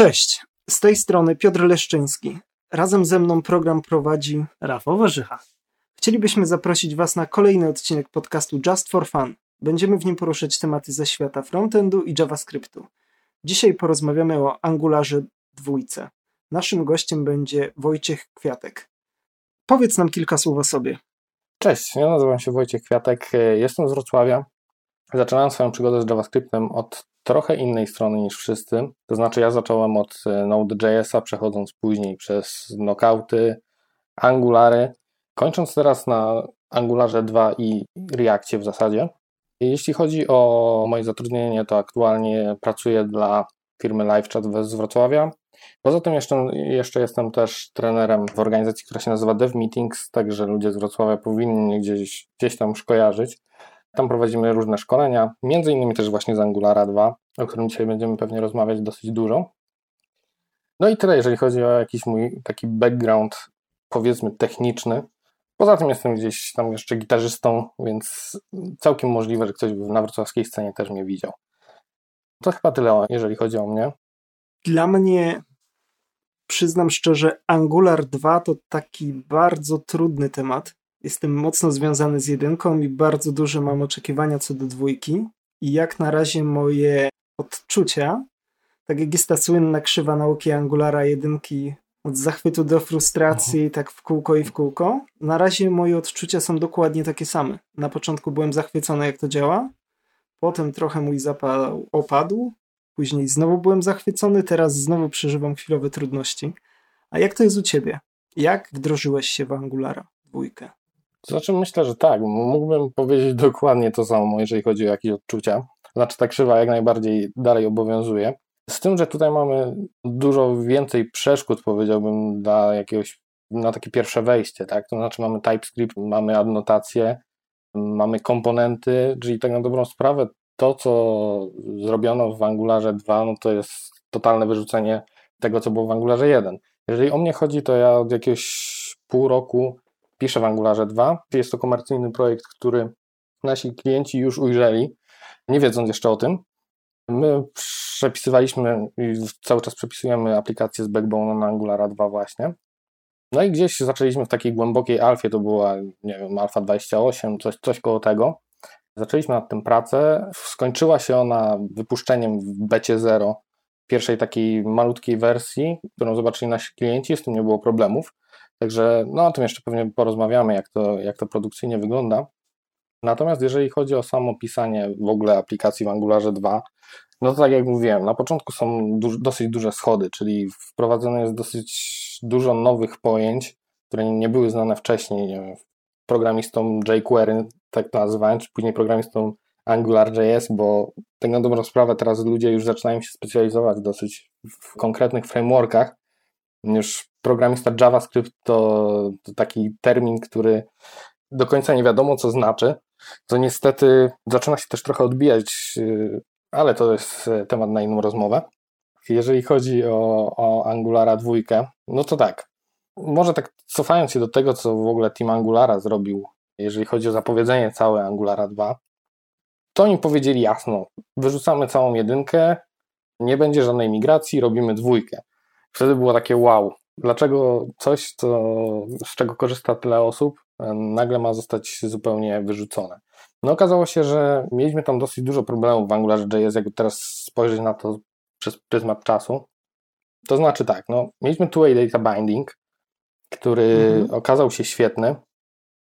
Cześć, z tej strony Piotr Leszczyński. Razem ze mną program prowadzi Rafał Warzycha. Chcielibyśmy zaprosić Was na kolejny odcinek podcastu Just for Fun. Będziemy w nim poruszać tematy ze świata frontendu i JavaScriptu. Dzisiaj porozmawiamy o Angularze dwójce. Naszym gościem będzie Wojciech Kwiatek. Powiedz nam kilka słów o sobie. Cześć, ja nazywam się Wojciech Kwiatek, jestem z Wrocławia. Zaczynałem swoją przygodę z JavaScriptem od trochę innej strony niż wszyscy. To znaczy, ja zacząłem od e, Node.jsa, przechodząc później przez knockouty, Angulary, kończąc teraz na Angularze 2 i Reactie w zasadzie. Jeśli chodzi o moje zatrudnienie, to aktualnie pracuję dla firmy LiveChat z Wrocławia. Poza tym jeszcze, jeszcze jestem też trenerem w organizacji, która się nazywa Dev Meetings, także ludzie z Wrocławia powinni gdzieś, gdzieś tam już kojarzyć. Tam prowadzimy różne szkolenia, między innymi też właśnie z Angulara 2, o którym dzisiaj będziemy pewnie rozmawiać dosyć dużo. No i tyle, jeżeli chodzi o jakiś mój taki background, powiedzmy techniczny. Poza tym jestem gdzieś tam jeszcze gitarzystą, więc całkiem możliwe, że ktoś na wrocławskiej scenie też mnie widział. To chyba tyle, jeżeli chodzi o mnie. Dla mnie, przyznam szczerze, Angular 2 to taki bardzo trudny temat. Jestem mocno związany z jedynką i bardzo duże mam oczekiwania co do dwójki. I jak na razie moje odczucia, tak jak jest ta słynna krzywa nauki Angulara jedynki od zachwytu do frustracji, mhm. tak w kółko i w kółko. Na razie moje odczucia są dokładnie takie same. Na początku byłem zachwycony, jak to działa. Potem trochę mój zapał opadł. Później znowu byłem zachwycony, teraz znowu przeżywam chwilowe trudności. A jak to jest u ciebie? Jak wdrożyłeś się w Angulara dwójkę? Znaczy myślę, że tak. Mógłbym powiedzieć dokładnie to samo, jeżeli chodzi o jakieś odczucia. Znaczy ta krzywa jak najbardziej dalej obowiązuje. Z tym, że tutaj mamy dużo więcej przeszkód, powiedziałbym, dla jakiegoś, na takie pierwsze wejście, tak? To znaczy mamy TypeScript, mamy adnotacje, mamy komponenty, czyli tak na dobrą sprawę to, co zrobiono w Angularze 2, no to jest totalne wyrzucenie tego, co było w Angularze 1. Jeżeli o mnie chodzi, to ja od jakiegoś pół roku piszę w Angularze 2. Jest to komercyjny projekt, który nasi klienci już ujrzeli, nie wiedząc jeszcze o tym. My przepisywaliśmy i cały czas przepisujemy aplikację z Backbone na Angulara 2 właśnie. No i gdzieś zaczęliśmy w takiej głębokiej alfie, to była, nie wiem, alfa 28, coś, coś koło tego. Zaczęliśmy nad tym pracę. Skończyła się ona wypuszczeniem w becie 0 pierwszej takiej malutkiej wersji, którą zobaczyli nasi klienci, z tym nie było problemów. Także no, o tym jeszcze pewnie porozmawiamy, jak to, jak to produkcyjnie wygląda. Natomiast jeżeli chodzi o samo pisanie w ogóle aplikacji w Angularze 2, no to tak jak mówiłem, na początku są dosyć duże schody, czyli wprowadzone jest dosyć dużo nowych pojęć, które nie były znane wcześniej. Nie wiem, programistom jQuery, tak to nazywałem, czy później programistom AngularJS, bo tak na dobrą sprawę teraz ludzie już zaczynają się specjalizować dosyć w konkretnych frameworkach. Już programista JavaScript to, to taki termin, który do końca nie wiadomo, co znaczy. To niestety zaczyna się też trochę odbijać, y, ale to jest y, temat na inną rozmowę. Jeżeli chodzi o, o Angulara dwójkę, no to tak. Może tak cofając się do tego, co w ogóle Team Angulara zrobił, jeżeli chodzi o zapowiedzenie całe Angulara 2, to oni powiedzieli jasno, wyrzucamy całą jedynkę, nie będzie żadnej migracji, robimy dwójkę. Wtedy było takie wow, dlaczego coś, co, z czego korzysta tyle osób, e, nagle ma zostać zupełnie wyrzucone. No okazało się, że mieliśmy tam dosyć dużo problemów w AngularJS, jakby teraz spojrzeć na to przez pryzmat czasu. To znaczy tak, no, mieliśmy two-way data binding, który mhm. okazał się świetny,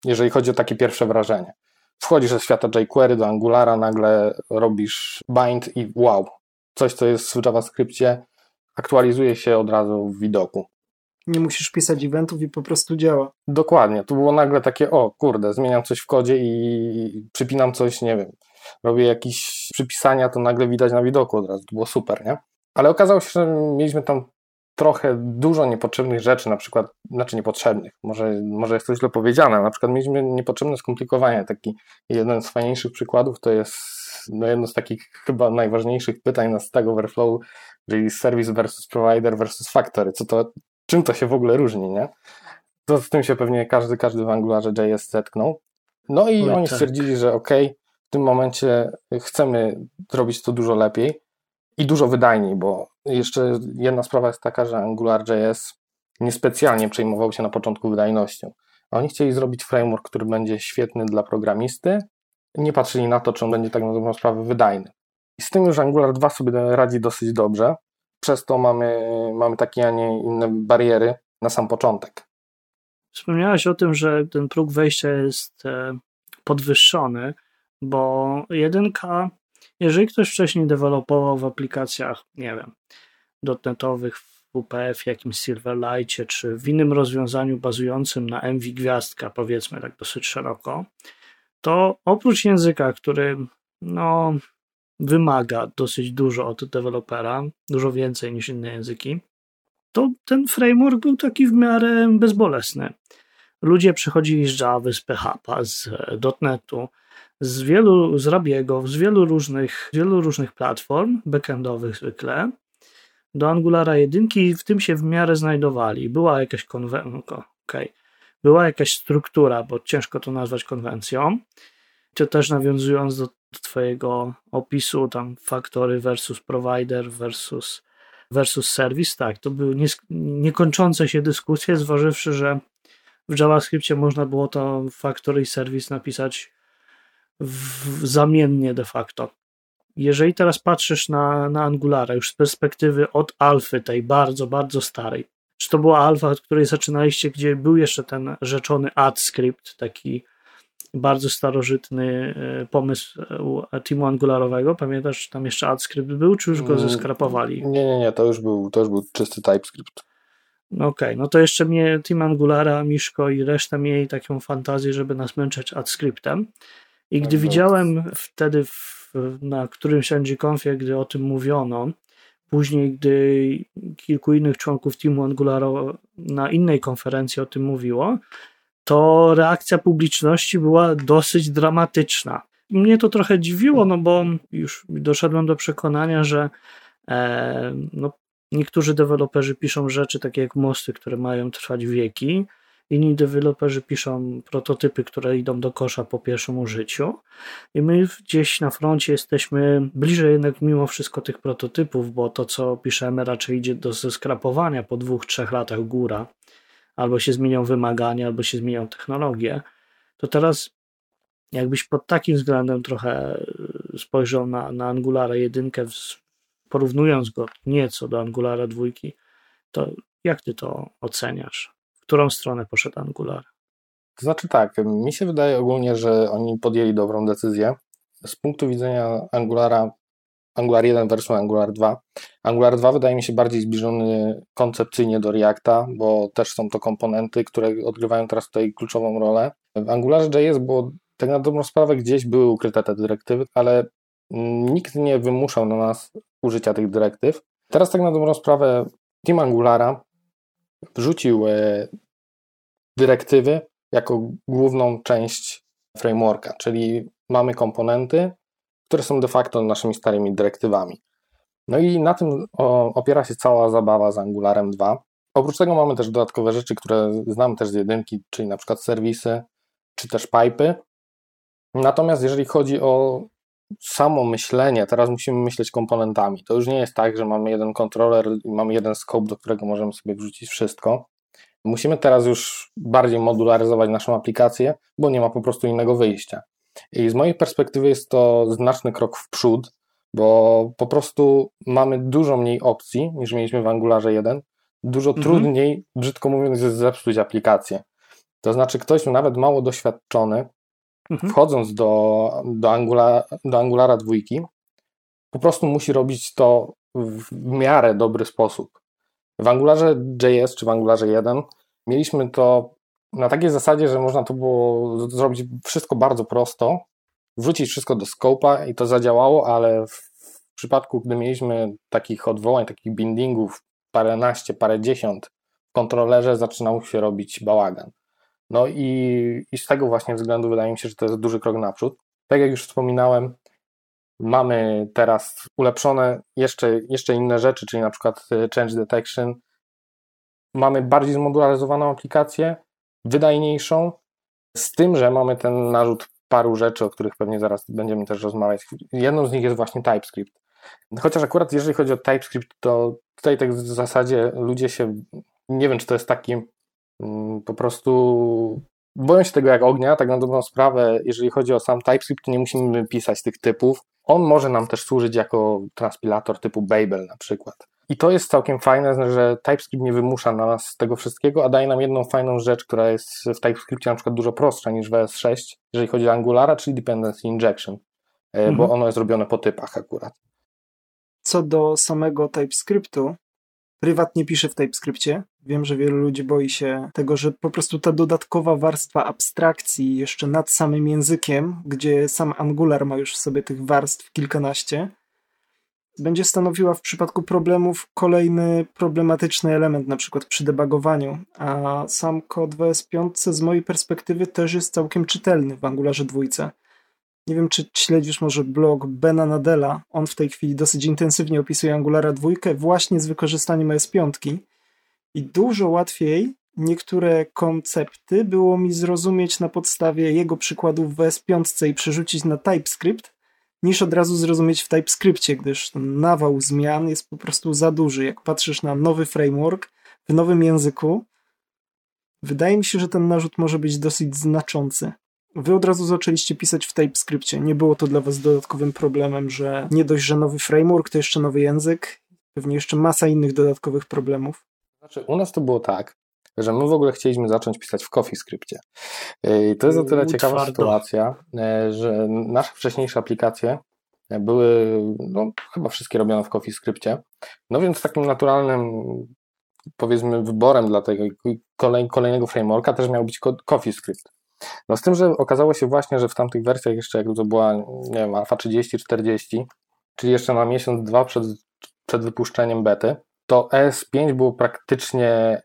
jeżeli chodzi o takie pierwsze wrażenie. Wchodzisz ze świata jQuery do Angulara, nagle robisz bind i wow, coś, co jest w JavaScriptie, aktualizuje się od razu w widoku nie musisz pisać eventów i po prostu działa. Dokładnie. Tu było nagle takie, o kurde, zmieniam coś w kodzie i przypinam coś, nie wiem, robię jakieś przypisania, to nagle widać na widoku od razu. To było super, nie? Ale okazało się, że mieliśmy tam trochę dużo niepotrzebnych rzeczy, na przykład, znaczy niepotrzebnych, może, może jest to źle powiedziane, na przykład mieliśmy niepotrzebne skomplikowanie. Taki jeden z fajniejszych przykładów to jest no, jedno z takich chyba najważniejszych pytań na Stack Overflow, czyli service versus provider versus factory. Co to, czym to się w ogóle różni, nie? To z tym się pewnie każdy, każdy w Angularze JS zetknął. No i oni tak. stwierdzili, że ok, w tym momencie chcemy zrobić to dużo lepiej i dużo wydajniej, bo jeszcze jedna sprawa jest taka, że AngularJS niespecjalnie przejmował się na początku wydajnością. Oni chcieli zrobić framework, który będzie świetny dla programisty, nie patrzyli na to, czy on będzie tak na dobrą sprawę wydajny. I z tym już Angular 2 sobie radzi dosyć dobrze, przez to mamy, mamy takie, a nie inne bariery na sam początek. Wspomniałeś o tym, że ten próg wejścia jest e, podwyższony, bo jedynka, jeżeli ktoś wcześniej dewelopował w aplikacjach, nie wiem, dotnetowych, w UPF, jakimś Silverlightie, czy w innym rozwiązaniu bazującym na MV gwiazdka, powiedzmy tak dosyć szeroko, to oprócz języka, który no, wymaga dosyć dużo od dewelopera, dużo więcej niż inne języki, to ten framework był taki w miarę bezbolesny. Ludzie przychodzili z Java, z PHP, z .NETu, z wielu, z Rabiego, z wielu różnych, wielu różnych platform backendowych zwykle, do Angulara 1 i w tym się w miarę znajdowali. Była jakaś konwencja, okay. była jakaś struktura, bo ciężko to nazwać konwencją. To też nawiązując do, Twojego opisu, tam faktory versus provider versus, versus service, tak, to były niekończące się dyskusje, zważywszy, że w JavaScriptie można było to factory i service napisać w, zamiennie de facto. Jeżeli teraz patrzysz na, na Angulara już z perspektywy od alfy, tej bardzo, bardzo starej, czy to była alfa, od której zaczynaliście, gdzie był jeszcze ten rzeczony AdScript, taki bardzo starożytny e, pomysł e, teamu angularowego. Pamiętasz, tam jeszcze AdScript był, czy już go mm, zeskrapowali? Nie, nie, nie, to już był, to już był czysty TypeScript. No okej, okay, no to jeszcze mnie Team Angulara, Miszko i reszta mieli taką fantazję, żeby nas męczyć AdScriptem. I gdy tak, widziałem wtedy w, na którymś NG-Confie, gdy o tym mówiono, później gdy kilku innych członków teamu Angulara na innej konferencji o tym mówiło, to reakcja publiczności była dosyć dramatyczna. Mnie to trochę dziwiło, no bo już doszedłem do przekonania, że e, no, niektórzy deweloperzy piszą rzeczy takie jak mosty, które mają trwać wieki, inni deweloperzy piszą prototypy, które idą do kosza po pierwszym użyciu i my gdzieś na froncie jesteśmy bliżej jednak mimo wszystko tych prototypów, bo to co piszemy raczej idzie do zeskrapowania po dwóch, trzech latach góra albo się zmienią wymagania, albo się zmienią technologie, to teraz jakbyś pod takim względem trochę y, spojrzał na, na Angulara 1, porównując go nieco do Angulara 2, to jak ty to oceniasz? W którą stronę poszedł Angular? To znaczy tak, mi się wydaje ogólnie, że oni podjęli dobrą decyzję. Z punktu widzenia Angulara Angular 1 versus Angular 2. Angular 2 wydaje mi się bardziej zbliżony koncepcyjnie do Reacta, bo też są to komponenty, które odgrywają teraz tutaj kluczową rolę. W Angularze JS było tak na dobrą sprawę gdzieś były ukryte te dyrektywy, ale nikt nie wymuszał na nas użycia tych dyrektyw. Teraz tak na dobrą sprawę Team Angulara wrzucił e, dyrektywy jako główną część frameworka, czyli mamy komponenty, które są de facto naszymi starymi dyrektywami. No i na tym opiera się cała zabawa z Angularem 2. Oprócz tego mamy też dodatkowe rzeczy, które znam też z jedynki, czyli na przykład serwisy, czy też pipy. Natomiast jeżeli chodzi o samo myślenie, teraz musimy myśleć komponentami. To już nie jest tak, że mamy jeden kontroler i mamy jeden scope, do którego możemy sobie wrzucić wszystko. Musimy teraz już bardziej modularyzować naszą aplikację, bo nie ma po prostu innego wyjścia. I z mojej perspektywy jest to znaczny krok w przód, bo po prostu mamy dużo mniej opcji niż mieliśmy w Angularze 1. Dużo mhm. trudniej, brzydko mówiąc, jest zepsuć aplikację. To znaczy, ktoś nawet mało doświadczony, mhm. wchodząc do, do, Angular, do Angulara 2, po prostu musi robić to w miarę dobry sposób. W Angularze JS czy w Angularze 1 mieliśmy to na takiej zasadzie, że można to było zrobić wszystko bardzo prosto, wrzucić wszystko do scope'a i to zadziałało, ale w przypadku, gdy mieliśmy takich odwołań, takich bindingów paręnaście, parędziesiąt w kontrolerze, zaczynał się robić bałagan. No i, i z tego właśnie względu wydaje mi się, że to jest duży krok naprzód. Tak jak już wspominałem, mamy teraz ulepszone jeszcze, jeszcze inne rzeczy, czyli na przykład e, change detection. Mamy bardziej zmodularyzowaną aplikację, wydajniejszą, z tym, że mamy ten narzut paru rzeczy, o których pewnie zaraz będziemy też rozmawiać. Jedną z nich jest właśnie TypeScript. Chociaż akurat jeżeli chodzi o TypeScript, to tutaj tak w zasadzie ludzie się, nie wiem czy to jest taki mm, po prostu boją się tego jak ognia, tak na dobrą sprawę, jeżeli chodzi o sam TypeScript, to nie musimy pisać tych typów. On może nam też służyć jako transpilator typu Babel na przykład. I to jest całkiem fajne, że TypeScript nie wymusza na nas tego wszystkiego, a daje nam jedną fajną rzecz, która jest w TypeScriptie na przykład dużo prostsza niż w ES6, jeżeli chodzi o Angulara, czyli Dependency Injection, e, mhm. bo ono jest robione po typach akurat. Co do samego TypeScriptu, prywatnie piszę w TypeScriptie. Wiem, że wielu ludzi boi się tego, że po prostu ta dodatkowa warstwa abstrakcji jeszcze nad samym językiem, gdzie sam Angular ma już w sobie tych warstw kilkanaście, będzie stanowiła w przypadku problemów kolejny problematyczny element, na przykład przy debugowaniu, a sam kod w ES5 z mojej perspektywy też jest całkiem czytelny w Angularze dwójce. Nie wiem, czy śledzisz może blog Bena Nadella. On w tej chwili dosyć intensywnie opisuje Angulara dwójkę właśnie z wykorzystaniem ES5 i dużo łatwiej niektóre koncepty było mi zrozumieć na podstawie jego przykładów w ES5 i przerzucić na TypeScript, niż od razu zrozumieć w TypeScriptie, gdyż ten nawał zmian jest po prostu za duży. Jak patrzysz na nowy framework w nowym języku, wydaje mi się, że ten narzut może być dosyć znaczący. Wy od razu zaczęliście pisać w TypeScriptie. Nie było to dla was dodatkowym problemem, że nie dość, że nowy framework, to jeszcze nowy język, pewnie jeszcze masa innych dodatkowych problemów. Znaczy, u nas to było tak, że my w ogóle chcieliśmy zacząć pisać w CoffeeScriptie. I to jest o tyle ciekawa twardo. sytuacja, e, że nasze wcześniejsze aplikacje były, no, chyba wszystkie robione w CoffeeScriptie. No więc takim naturalnym, powiedzmy, wyborem dla tego kolej, kolejnego frameworka też miał być CoffeeScript. No z tym, że okazało się właśnie, że w tamtych wersjach jeszcze jak to była, nie wiem, alfa 30, 40, czyli jeszcze na miesiąc, dwa przed, przed wypuszczeniem bety, to ES5 było praktycznie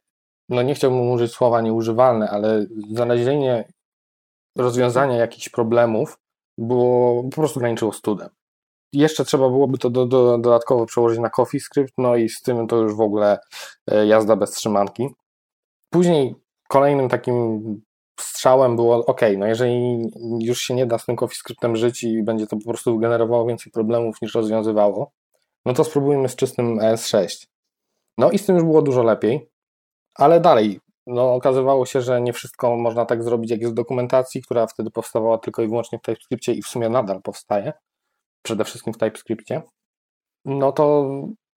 no nie chciałbym użyć słowa nieużywalne, ale znalezienie rozwiązania jakichś problemów było po prostu graniczyło studem. Jeszcze trzeba byłoby to do, do, dodatkowo przełożyć na CoffeeScript, no i z tym to już w ogóle e, jazda bez trzymanki. Później kolejnym takim strzałem było, ok, no jeżeli już się nie da z tym CoffeeScriptem żyć i będzie to po prostu generowało więcej problemów niż rozwiązywało, no to spróbujmy z czystym ES6. No i z tym już było dużo lepiej ale dalej, no, okazywało się, że nie wszystko można tak zrobić, jak jest w dokumentacji, która wtedy powstawała tylko i wyłącznie w TypeScriptie i w sumie nadal powstaje, przede wszystkim w TypeScriptie, no to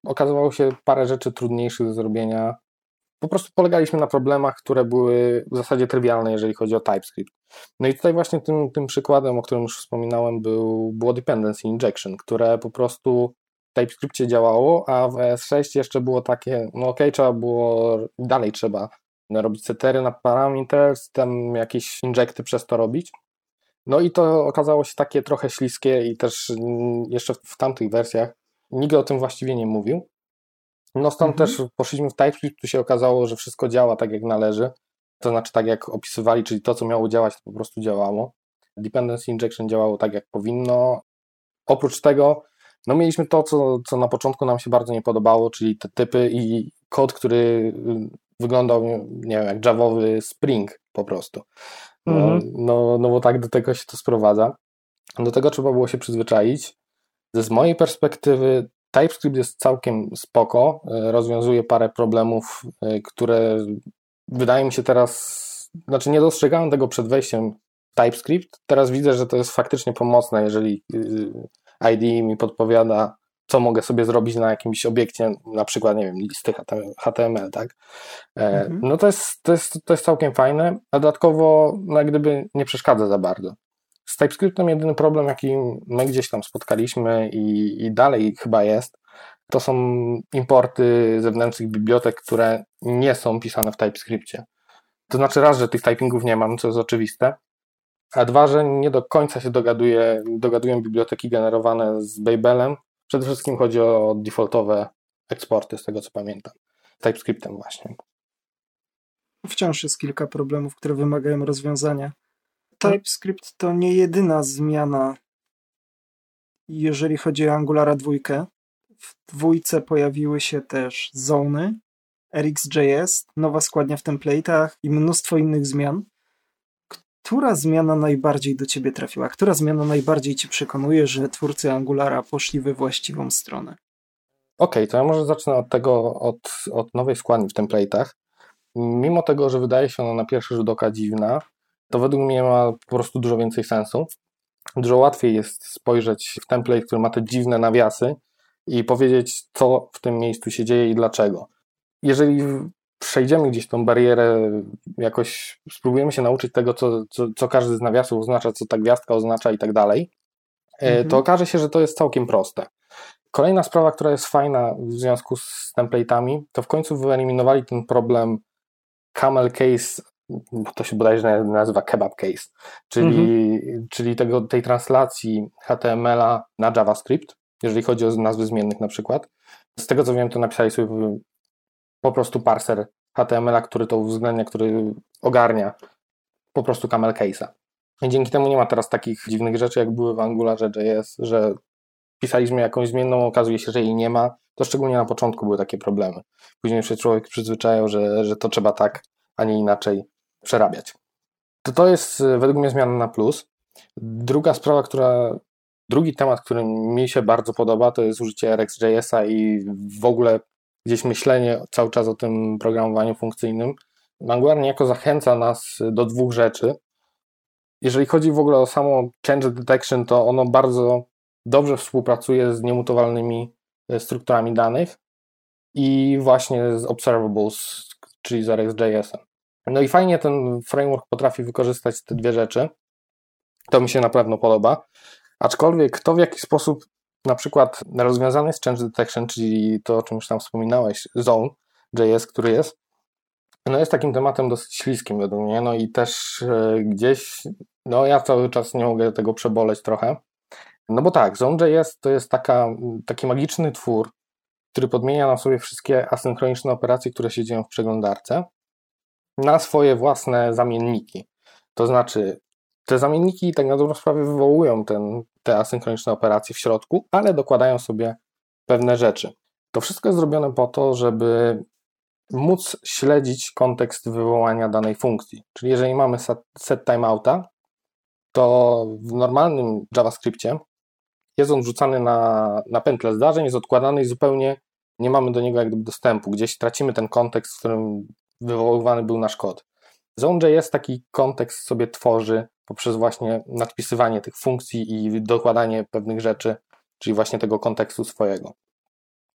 okazywało się parę rzeczy trudniejszych do zrobienia. Po prostu polegaliśmy na problemach, które były w zasadzie trywialne, jeżeli chodzi o TypeScript. No i tutaj właśnie tym, tym przykładem, o którym już wspominałem, był, było dependency injection, które po prostu TypeScriptie działało, a w ES6 jeszcze było takie, no ok, trzeba było, dalej trzeba robić setery na parameters, tam jakieś injekty przez to robić. No i to okazało się takie trochę śliskie i też jeszcze w tamtych wersjach nikt o tym właściwie nie mówił. No stąd mhm. też poszliśmy w TypeScript, tu się okazało, że wszystko działa tak jak należy. To znaczy tak jak opisywali, czyli to co miało działać to po prostu działało. Dependency injection działało tak jak powinno. Oprócz tego no mieliśmy to, co, co na początku nam się bardzo nie podobało, czyli te typy i kod, który y, wyglądał, nie wiem, jak javowy Spring po prostu. No, mhm. no, no bo tak do tego się to sprowadza. Do tego trzeba było się przyzwyczaić. Z mojej perspektywy TypeScript jest całkiem spoko, y, rozwiązuje parę problemów, y, które wydaje mi się teraz, znaczy nie dostrzegałem tego przed wejściem TypeScript, teraz widzę, że to jest faktycznie pomocne, jeżeli ID mi podpowiada, co mogę sobie zrobić na jakimś obiekcie, na przykład, nie wiem, listy HTML, tak? E, mhm. No to jest, to, jest, to jest całkiem fajne, a dodatkowo, no jak gdyby nie przeszkadza za bardzo. Z TypeScriptem jedyny problem, jaki my gdzieś tam spotkaliśmy i, i dalej chyba jest, to są importy zewnętrznych bibliotek, które nie są pisane w TypeScriptie. To znaczy raz, że tych typingów nie mam, co jest oczywiste, a dwa, że nie do końca się dogaduje, dogadują biblioteki generowane z Babelem. Przede wszystkim chodzi o defaultowe eksporty, z tego co pamiętam. TypeScriptem właśnie. Wciąż jest kilka problemów, które wymagają rozwiązania. TypeScript to nie jedyna zmiana, jeżeli chodzi o Angulara 2. W dwójce pojawiły się też zony, RxJS, nowa składnia w template'ach i mnóstwo innych zmian która zmiana najbardziej do ciebie trafiła? Która zmiana najbardziej ci przekonuje, że twórcy Angulara poszli we właściwą stronę? Okej, okay, to ja może zacznę od tego, od, od nowej składni w template'ach. Mimo tego, że wydaje się ona na pierwszy rzut oka dziwna, to według mnie ma po prostu dużo więcej sensu. Dużo łatwiej jest spojrzeć w template, który ma te dziwne nawiasy i powiedzieć, co w tym miejscu się dzieje i dlaczego. Jeżeli przejdziemy gdzieś tą barierę, jakoś spróbujemy się nauczyć tego, co, co, co każdy z nawiasów oznacza, co ta gwiazdka oznacza i tak dalej, e, mhm. to okaże się, że to jest całkiem proste. Kolejna sprawa, która jest fajna w związku z template'ami, to w końcu wyeliminowali ten problem camel case, to się bodajże nazywa kebab case, czyli, mhm. czyli tego, tej translacji HTML-a na JavaScript, jeżeli chodzi o nazwy zmiennych na przykład. Z tego co wiem, to napisali sobie po prostu parser HTML-a, który to uwzględnia, który ogarnia po prostu camel case'a. Dzięki temu nie ma teraz takich dziwnych rzeczy, jak były w Angularze JS, że pisaliśmy jakąś zmienną, okazuje się, że jej nie ma. To szczególnie na początku były takie problemy. Później się człowiek przyzwyczajał, że, że to trzeba tak, a nie inaczej przerabiać. To, to jest e, według mnie zmiana na plus. Druga sprawa, która, drugi temat, który mi się bardzo podoba, to jest użycie RxJS-a i w ogóle gdzieś myślenie cały czas o tym programowaniu funkcyjnym. Angular niejako zachęca nas do dwóch rzeczy. Jeżeli chodzi w ogóle o samo change detection, to ono bardzo dobrze współpracuje z niemutowalnymi e, strukturami danych i właśnie z observables, czyli z RxJS-em. No i fajnie ten framework potrafi wykorzystać te dwie rzeczy. To mi się na pewno podoba. Aczkolwiek to w jaki sposób na przykład rozwiązany jest change detection, czyli to o czym już tam wspominałeś, zone, JS, który jest, no jest takim tematem dosyć śliskim według mnie, no i też e, gdzieś, no ja cały czas nie mogę tego przeboleć trochę, no bo tak, Zone.js to jest taka, taki magiczny twór, który podmienia na sobie wszystkie asynchroniczne operacje, które się dzieją w przeglądarce, na swoje własne zamienniki. To znaczy, te zamienniki tak na dobrą sprawę wywołują ten, te asynchroniczne operacje w środku, ale dokładają sobie pewne rzeczy. To wszystko jest zrobione po to, żeby móc śledzić kontekst wywołania danej funkcji. Czyli jeżeli mamy set timeouta, to w normalnym JavaScriptie jest on wrzucany na, na pętlę zdarzeń, jest odkładany i zupełnie nie mamy do niego jak dostępu. Gdzieś tracimy ten kontekst, w którym wywoływany był nasz kod. Zone.js taki kontekst sobie tworzy poprzez właśnie nadpisywanie tych funkcji i dokładanie pewnych rzeczy, czyli właśnie tego kontekstu swojego.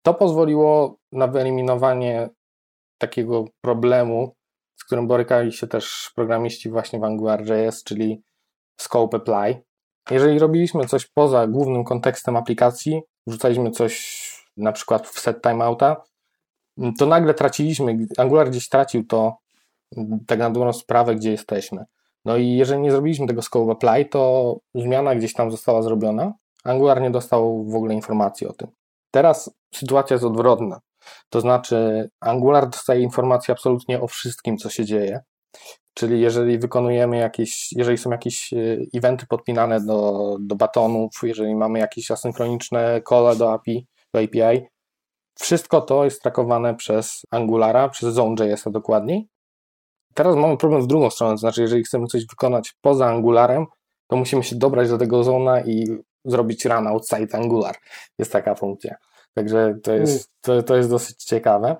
To pozwoliło na wyeliminowanie takiego problemu, z którym borykali się też programiści właśnie w AngularJS, czyli scope apply, jeżeli robiliśmy coś poza głównym kontekstem aplikacji, wrzucaliśmy coś na przykład w set timeouta, to nagle traciliśmy, Angular gdzieś tracił to tak na dobrą sprawę, gdzie jesteśmy. No i jeżeli nie zrobiliśmy tego scope apply, to zmiana gdzieś tam została zrobiona, Angular nie dostał w ogóle informacji o tym. Teraz sytuacja jest odwrotna. To znaczy, Angular dostaje informacje absolutnie o wszystkim, co się dzieje. Czyli jeżeli wykonujemy jakieś, jeżeli są jakieś e, eventy podpinane do, do batonów, jeżeli mamy jakieś asynchroniczne call do API, do API, wszystko to jest trakowane przez Angulara, przez Zone.js dokładniej. Teraz mamy problem w drugą stronę, to znaczy jeżeli chcemy coś wykonać poza Angularem, to musimy się dobrać do tego zona i zrobić run outside Angular. Jest taka funkcja. Także to jest, to, to jest dosyć ciekawe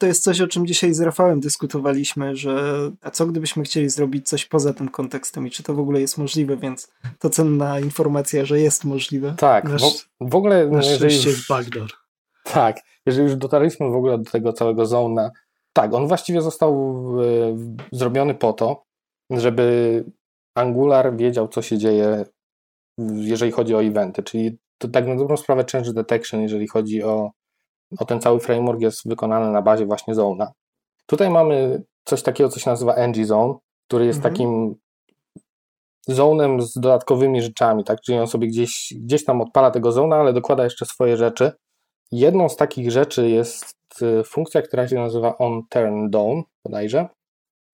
to jest coś, o czym dzisiaj z Rafałem dyskutowaliśmy, że a co gdybyśmy chcieli zrobić coś poza tym kontekstem i czy to w ogóle jest możliwe, więc to cenna informacja, że jest możliwe. Tak, nasz, w, w ogóle... Na szczęście jest backdoor. Tak, jeżeli już dotarliśmy w ogóle do tego całego zona, tak, on właściwie został e, zrobiony po to, żeby Angular wiedział, co się dzieje, jeżeli chodzi o eventy, czyli to tak na dobrą sprawę change detection, jeżeli chodzi o o ten cały framework jest wykonany na bazie właśnie Zona. Tutaj mamy coś takiego, co się nazywa NG Zone, który jest mhm. takim zonem z dodatkowymi rzeczami, tak? Czyli on sobie gdzieś, gdzieś tam odpala tego zona, ale dokłada jeszcze swoje rzeczy. Jedną z takich rzeczy jest y, funkcja, która się nazywa on turn down bodajże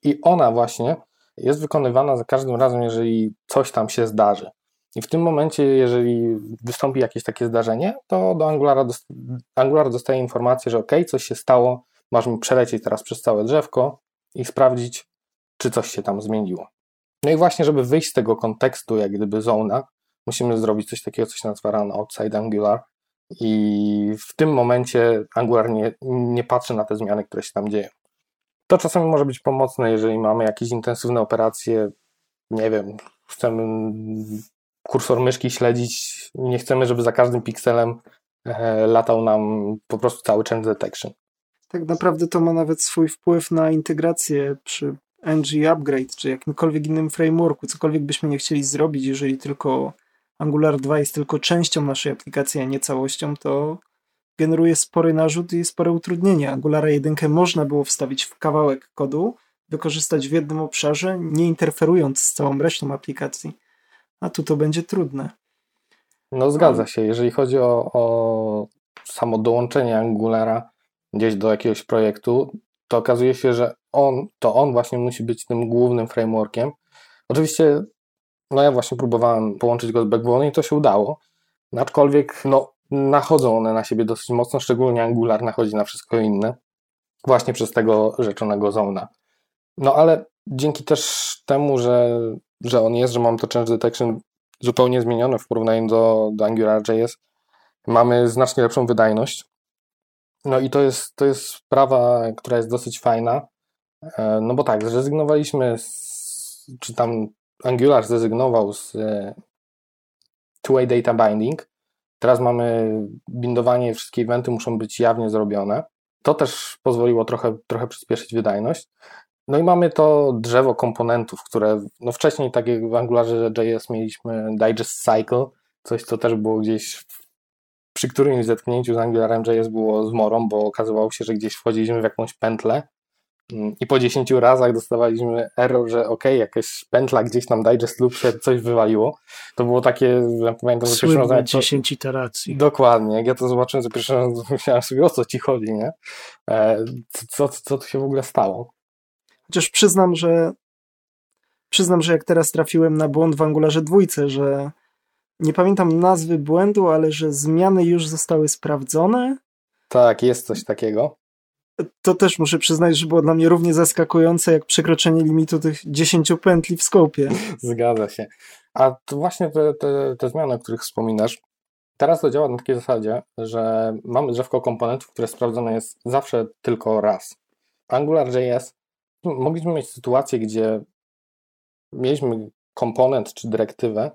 i ona właśnie jest wykonywana za każdym razem, jeżeli coś tam się zdarzy. I w tym momencie, jeżeli wystąpi jakieś takie zdarzenie, to do Angulara dost Angular dostaje informację, że ok, coś się stało, masz mi przelecieć teraz przez całe drzewko i sprawdzić, czy coś się tam zmieniło. No i właśnie, żeby wyjść z tego kontekstu, jak gdyby zona, musimy zrobić coś takiego, co się nazywa run outside Angular i w tym momencie Angular nie, nie patrzy na te zmiany, które się tam dzieją. To czasami może być pomocne, jeżeli mamy jakieś intensywne operacje, nie wiem, chcemy kursor myszki śledzić, nie chcemy, żeby za każdym pikselem e, latał nam po prostu cały change detection. Tak naprawdę to ma nawet swój wpływ na integrację przy NG Upgrade, czy jakimkolwiek innym frameworku, cokolwiek byśmy nie chcieli zrobić, jeżeli tylko Angular 2 jest tylko częścią naszej aplikacji, a nie całością, to generuje spory narzut i spore utrudnienia. Angulara 1 można było wstawić w kawałek kodu, wykorzystać w jednym obszarze, nie interferując z całą resztą aplikacji. A tu to będzie trudne. No zgadza się. Jeżeli chodzi o, o samo dołączenie Angulara gdzieś do jakiegoś projektu, to okazuje się, że on, to on właśnie musi być tym głównym frameworkiem. Oczywiście, no ja właśnie próbowałem połączyć go z Backbone i to się udało, aczkolwiek no, nachodzą one na siebie dosyć mocno, szczególnie Angular nachodzi na wszystko inne, właśnie przez tego rzeczonego zona. No ale dzięki też temu, że, że on jest, że mam to change detection zupełnie zmienione w porównaniu do, do AngularJS, mamy znacznie lepszą wydajność. No i to jest, to jest sprawa, która jest dosyć fajna, e, no bo tak, zrezygnowaliśmy, z, czy tam Angular zrezygnował z e, two-way data binding. Teraz mamy bindowanie, wszystkie eventy muszą być jawnie zrobione. To też pozwoliło trochę, trochę przyspieszyć wydajność. No i mamy to drzewo komponentów, które no wcześniej, tak jak w Angularze JS mieliśmy digest cycle, coś co też było gdzieś przy którymś zetknięciu z Angularem JS było zmorą, bo okazywało się, że gdzieś wchodziliśmy w jakąś pętlę i po 10 razach dostawaliśmy error, że ok, jakaś pętla gdzieś tam digest loop się coś wywaliło. To było takie, ja pamiętam, że pierwszy raz... 10 iteracji. Dokładnie. Jak ja to zobaczyłem za pierwszy raz, myślałem sobie, o co ci chodzi, nie? E, co, co, co tu się w ogóle stało? Chociaż przyznam, że przyznam, że jak teraz trafiłem na błąd w Angularze dwójce, że nie pamiętam nazwy błędu, ale że zmiany już zostały sprawdzone. Tak, jest coś takiego. To też muszę przyznać, że było dla mnie równie zaskakujące, jak przekroczenie limitu tych 10 pętli w skopie. Zgadza się. A to właśnie te, te, te zmiany, o których wspominasz, teraz to działa na takiej zasadzie, że mamy drzewko komponentów, które sprawdzone jest zawsze tylko raz. AngularJS mogliśmy mieć sytuację, gdzie mieliśmy komponent czy dyrektywę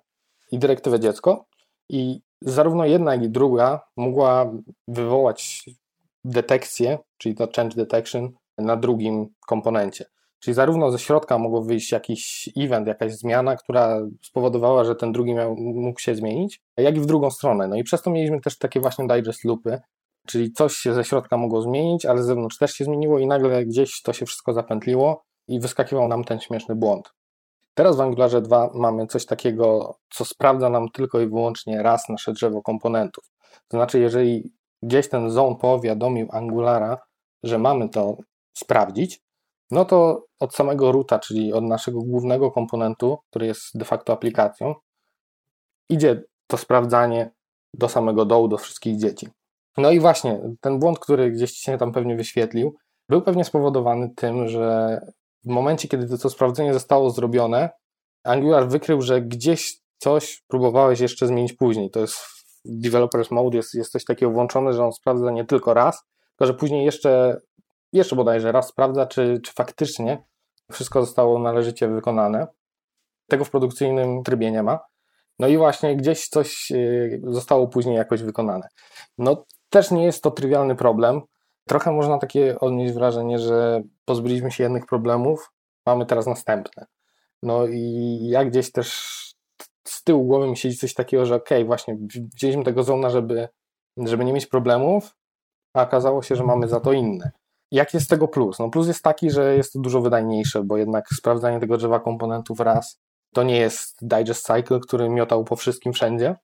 i dyrektywę dziecko i zarówno jedna, jak i druga mogła wywołać detekcję, czyli to change detection na drugim komponencie. Czyli zarówno ze środka mogło wyjść jakiś event, jakaś zmiana, która spowodowała, że ten drugi miał, mógł się zmienić, jak i w drugą stronę. No i przez to mieliśmy też takie właśnie digest loopy, czyli coś się ze środka mogło zmienić, ale z zewnątrz też się zmieniło i nagle gdzieś to się wszystko zapętliło i wyskakiwał nam ten śmieszny błąd. Teraz w Angularze 2 mamy coś takiego, co sprawdza nam tylko i wyłącznie raz nasze drzewo komponentów. To znaczy, jeżeli gdzieś ten zone powiadomił Angulara, że mamy to sprawdzić, no to od samego roota, czyli od naszego głównego komponentu, który jest de facto aplikacją, idzie to sprawdzanie do samego dołu, do wszystkich dzieci. No i właśnie, ten błąd, który gdzieś się tam pewnie wyświetlił, był pewnie spowodowany tym, że w momencie, kiedy to sprawdzenie zostało zrobione, Angular wykrył, że gdzieś coś próbowałeś jeszcze zmienić później. To jest Developers Mode jest, jest coś takiego włączone, że on sprawdza nie tylko raz, tylko że później jeszcze, jeszcze bodajże raz sprawdza, czy, czy faktycznie wszystko zostało należycie wykonane. Tego w produkcyjnym trybie nie ma. No i właśnie gdzieś coś y, zostało później jakoś wykonane. No też nie jest to trywialny problem. Trochę można takie odnieść wrażenie, że pozbyliśmy się jednych problemów, mamy teraz następne. No i ja gdzieś też z tyłu głowy mi siedzi coś takiego, że okej, okay, właśnie wzięliśmy tego zona, żeby, żeby nie mieć problemów, a okazało się, że mamy za to inne. Jaki jest tego plus? No plus jest taki, że jest to dużo wydajniejsze, bo jednak sprawdzanie tego drzewa komponentów raz to nie jest digest cycle, który miotał po wszystkim wszędzie.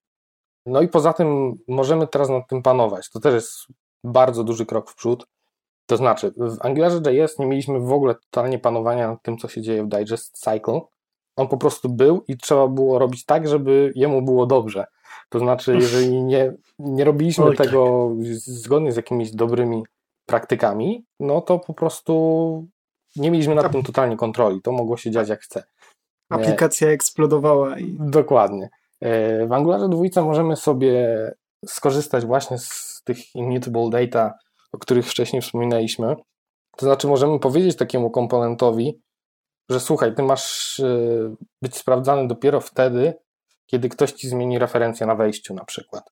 No i poza tym możemy teraz nad tym panować. To też jest bardzo duży krok w przód. To znaczy, w Angularze JS nie mieliśmy w ogóle totalnie panowania nad tym, co się dzieje w Digest Cycle. On po prostu był i trzeba było robić tak, żeby jemu było dobrze. To znaczy, jeżeli nie, nie robiliśmy Oj, tego tak. zgodnie z jakimiś dobrymi praktykami, no to po prostu nie mieliśmy nad tym totalnie kontroli. To mogło się dziać jak chce. Aplikacja eksplodowała. I... Dokładnie. W Angularze dwójce możemy sobie skorzystać właśnie z tych immutable data, o których wcześniej wspominaliśmy. To znaczy możemy powiedzieć takiemu komponentowi, że słuchaj, ty masz być sprawdzany dopiero wtedy, kiedy ktoś ci zmieni referencję na wejściu na przykład.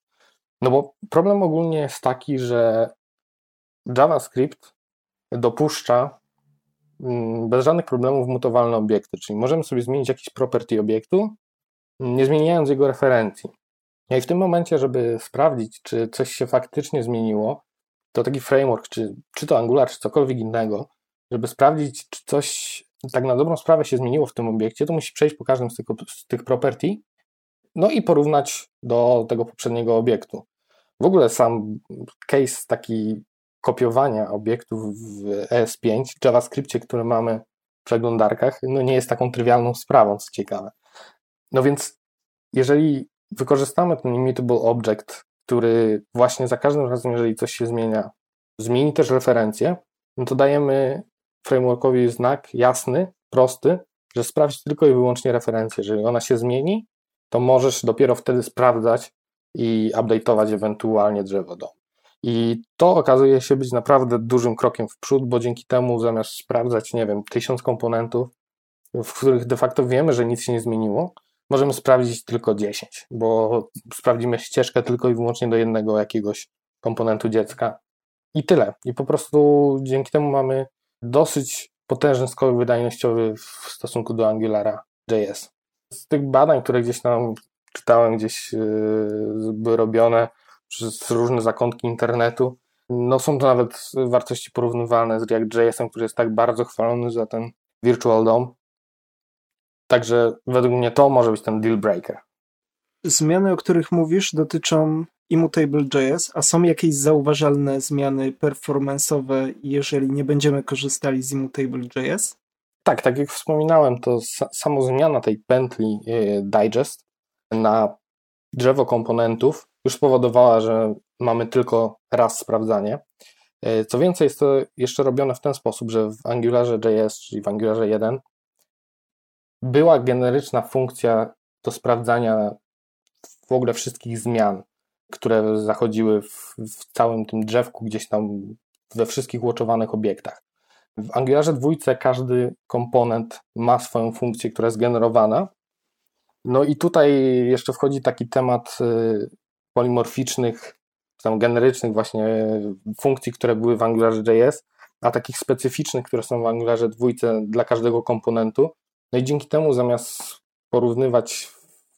No bo problem ogólnie jest taki, że JavaScript dopuszcza mm, bez żadnych problemów mutowalne obiekty, czyli możemy sobie zmienić jakiś property obiektu, nie zmieniając jego referencji. No I w tym momencie, żeby sprawdzić, czy coś się faktycznie zmieniło, to taki framework, czy, czy to Angular, czy cokolwiek innego, żeby sprawdzić, czy coś tak na dobrą sprawę się zmieniło w tym obiekcie, to musi przejść po każdym z tych, z tych property no i porównać do tego poprzedniego obiektu. W ogóle sam case taki kopiowania obiektów w ES5, w JavaScriptie, który mamy w przeglądarkach, no nie jest taką trywialną sprawą, co ciekawe. No więc jeżeli wykorzystamy ten immutable object, który właśnie za każdym razem, jeżeli coś się zmienia, zmieni też referencję, no to dajemy frameworkowi znak jasny, prosty, że sprawdź tylko i wyłącznie referencję. Jeżeli ona się zmieni, to możesz dopiero wtedy sprawdzać i update'ować ewentualnie drzewo do. I to okazuje się być naprawdę dużym krokiem w przód, bo dzięki temu zamiast sprawdzać, nie wiem, tysiąc komponentów, w których de facto wiemy, że nic się nie zmieniło, możemy sprawdzić tylko 10, bo sprawdzimy ścieżkę tylko i wyłącznie do jednego jakiegoś komponentu dziecka i tyle. I po prostu dzięki temu mamy dosyć potężny skok wydajnościowy w stosunku do Angulara JS. Z tych badań, które gdzieś tam czytałem, gdzieś yy, były robione przez różne zakątki internetu, no są to nawet wartości porównywalne z React.js-em, który jest tak bardzo chwalony za ten Virtual DOM. Także według mnie to może być ten deal breaker. Zmiany, o których mówisz, dotyczą Immutable.js, a są jakieś zauważalne zmiany performance'owe, jeżeli nie będziemy korzystali z Immutable.js? Tak, tak jak wspominałem, to samo zmiana tej pętli e, digest na drzewo komponentów już spowodowała, że mamy tylko raz sprawdzanie. E, co więcej, jest to jeszcze robione w ten sposób, że w Angularze JS, czyli w Angularze 1, była generyczna funkcja do sprawdzania w ogóle wszystkich zmian, które zachodziły w, w całym tym drzewku, gdzieś tam we wszystkich łoczowanych obiektach. W Angularze dwójce każdy komponent ma swoją funkcję, która jest generowana. No i tutaj jeszcze wchodzi taki temat y, polimorficznych, tam generycznych właśnie funkcji, które były w Angularze JS, a takich specyficznych, które są w Angularze dwójce dla każdego komponentu. No i dzięki temu zamiast porównywać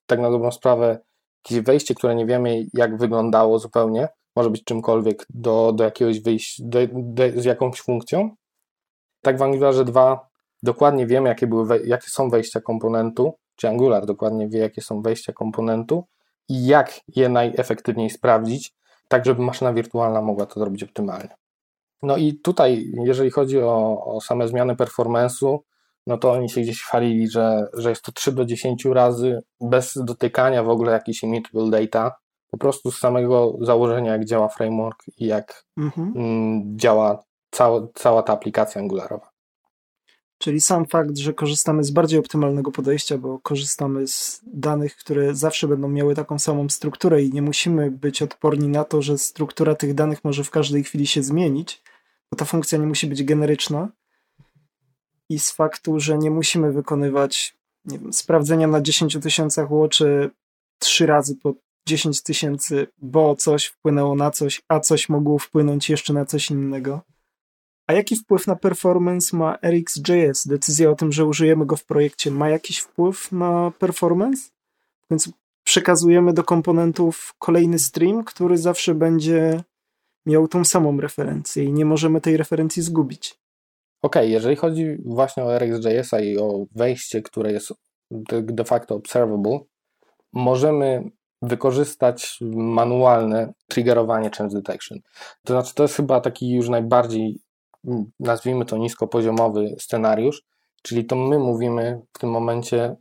tak na dobrą sprawę jakieś wejście, które nie wiemy jak wyglądało zupełnie, może być czymkolwiek do, do jakiegoś wyjścia, do, do, z jakąś funkcją, tak w Angularze 2 dokładnie wiemy, jakie, były, jakie są wejścia komponentu, czy Angular dokładnie wie, jakie są wejścia komponentu i jak je najefektywniej sprawdzić, tak żeby maszyna wirtualna mogła to zrobić optymalnie. No i tutaj, jeżeli chodzi o, o same zmiany performance'u, no to oni się gdzieś chwalili, że, że jest to 3 do 10 razy bez dotykania w ogóle jakiejś immutable data, po prostu z samego założenia, jak działa framework i jak mhm. Mm, działa cała, cała ta aplikacja Angularowa. Czyli sam fakt, że korzystamy z bardziej optymalnego podejścia, bo korzystamy z danych, które zawsze będą miały taką samą strukturę i nie musimy być odporni na to, że struktura tych danych może w każdej chwili się zmienić, bo ta funkcja nie musi być generyczna. I z faktu, że nie musimy wykonywać nie wiem, sprawdzenia na 10 tysiącach łoczy trzy razy po 10 tysięcy, bo coś wpłynęło na coś, a coś mogło wpłynąć jeszcze na coś innego a jaki wpływ na performance ma RxJS? Decyzja o tym, że użyjemy go w projekcie, ma jakiś wpływ na performance? Więc przekazujemy do komponentów kolejny stream, który zawsze będzie miał tą samą referencję i nie możemy tej referencji zgubić. Okej, okay, jeżeli chodzi właśnie o RxJS i o wejście, które jest de facto observable, możemy wykorzystać manualne triggerowanie change detection. To znaczy, to jest chyba taki już najbardziej nazwijmy to niskopoziomowy scenariusz, czyli to my mówimy w tym momencie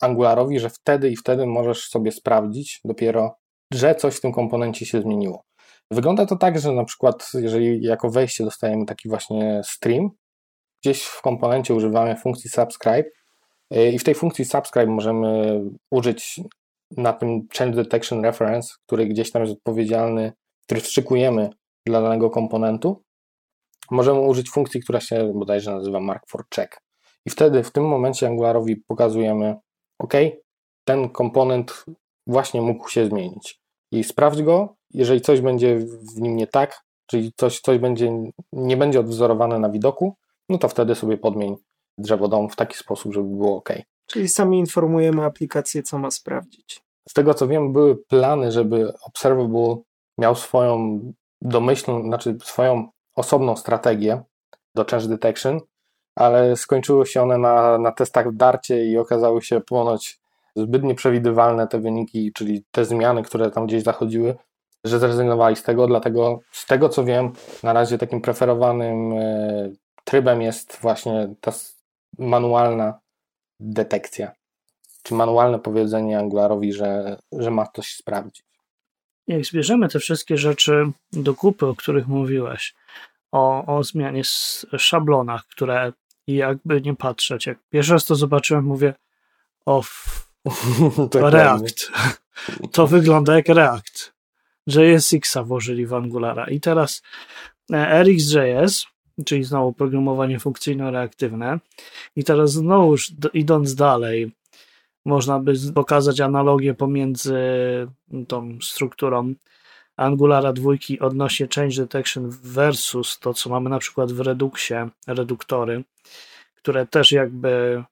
Angularowi, że wtedy i wtedy możesz sobie sprawdzić dopiero, że coś w tym komponencie się zmieniło. Wygląda to tak, że na przykład jeżeli jako wejście dostajemy taki właśnie stream, gdzieś w komponencie używamy funkcji subscribe, I w tej funkcji subscribe możemy użyć na tym change detection reference, który gdzieś tam jest odpowiedzialny, który wstrzykujemy dla danego komponentu. Możemy użyć funkcji, która się bodajże nazywa mark for check. I wtedy w tym momencie Angularowi pokazujemy, OK, ten komponent właśnie mógł się zmienić. I sprawdź go, jeżeli coś będzie w nim nie tak, czyli coś, coś będzie, nie będzie odwzorowane na widoku, no to wtedy sobie podmień drzewo dom w taki sposób, żeby było OK. Czyli sami informujemy aplikację, co ma sprawdzić. Z tego co wiem, były plany, żeby Observable miał swoją domyślną, znaczy swoją osobną strategię do change detection, ale skończyły się one na, na testach w darcie i okazały się ponoć zbyt nieprzewidywalne te wyniki, czyli te zmiany, które tam gdzieś zachodziły, że zrezygnowali z tego, dlatego z tego co wiem, na razie takim preferowanym e, trybem jest właśnie ta manualna detekcja, czy manualne powiedzenie Angularowi, że, że ma coś sprawdzić. Jak zbierzemy te wszystkie rzeczy do kupy, o których mówiłeś, o, o zmianie szablonach, które jakby nie patrzeć, jak pierwszy raz to zobaczyłem, mówię, o, to React. To wygląda jak React. JSX-a włożyli w Angulara. I teraz e, RxJS, czyli znowu programowanie funkcyjno-reaktywne. I teraz znowu idąc dalej, można by pokazać analogię pomiędzy tą strukturą Angulara dwójki odnośnie change detection versus to, co mamy na przykład w Reduxie, reduktory, które też jakby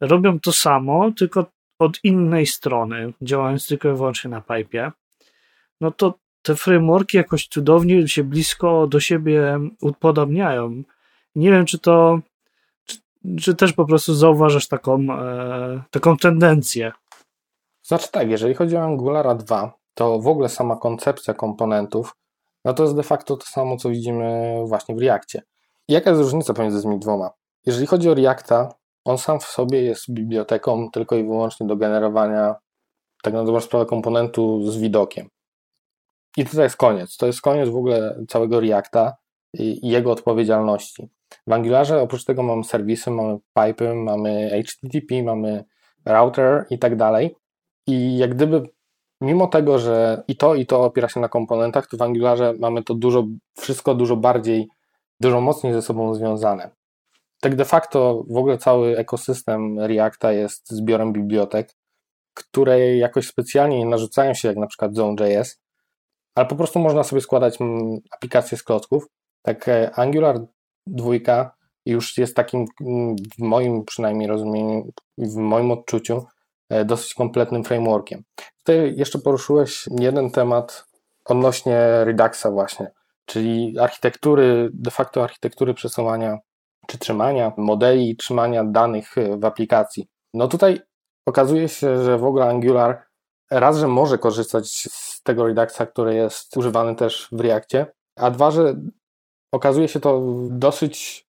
robią to samo, tylko od innej strony, działając tylko i wyłącznie na pipe, no to te frameworki jakoś cudownie się blisko do siebie upodobniają. Nie wiem, czy to, czy, czy też po prostu zauważasz taką, e, taką tendencję. Znaczy tak, jeżeli chodzi o Angulara 2, to w ogóle sama koncepcja komponentów, no to jest de facto to samo, co widzimy właśnie w Reakcie. Jaka jest różnica pomiędzy tymi dwoma? Jeżeli chodzi o Reacta, on sam w sobie jest biblioteką tylko i wyłącznie do generowania tak na dobrą sprawę komponentu z widokiem. I to jest koniec. To jest koniec w ogóle całego Reacta i jego odpowiedzialności. W Angularze oprócz tego mamy serwisy, mamy pipe, mamy HTTP, mamy router i tak dalej. I jak gdyby mimo tego, że i to, i to opiera się na komponentach, to w Angularze mamy to dużo, wszystko dużo bardziej, dużo mocniej ze sobą związane. Tak de facto w ogóle cały ekosystem Reacta jest zbiorem bibliotek, które jakoś specjalnie nie narzucają się, jak na przykład Zone.js, ale po prostu można sobie składać mm, aplikacje z klocków. Tak e, Angular 2 już jest takim, mm, w moim przynajmniej rozumieniu, w moim odczuciu, e, dosyć kompletnym frameworkiem. Tutaj jeszcze poruszyłeś jeden temat odnośnie Reduxa właśnie, czyli architektury, de facto architektury przesuwania czy trzymania modeli, trzymania danych e, w aplikacji. No tutaj okazuje się, że w ogóle Angular raz, że może korzystać z tego Reduxa, który jest używany też w Reakcie, a dwa, że okazuje się to dosyć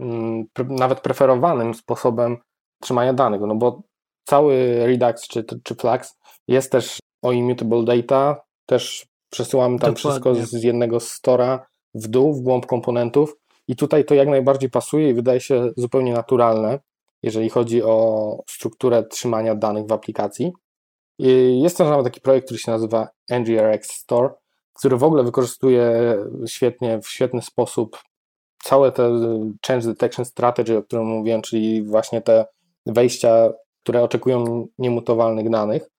mm, nawet preferowanym sposobem trzymania danych, no bo cały Redux czy, czy Flux jest też o immutable data, też przesyłamy tam Dokładnie. wszystko z jednego stora w dół, w głąb komponentów i tutaj to jak najbardziej pasuje i wydaje się zupełnie naturalne, jeżeli chodzi o strukturę trzymania danych w aplikacji. Jest też nawet taki projekt, który się nazywa NGRX Store, który w ogóle wykorzystuje świetnie, w świetny sposób całe te change detection strategy, o którym mówiłem, czyli właśnie te wejścia, które oczekują niemutowalnych danych.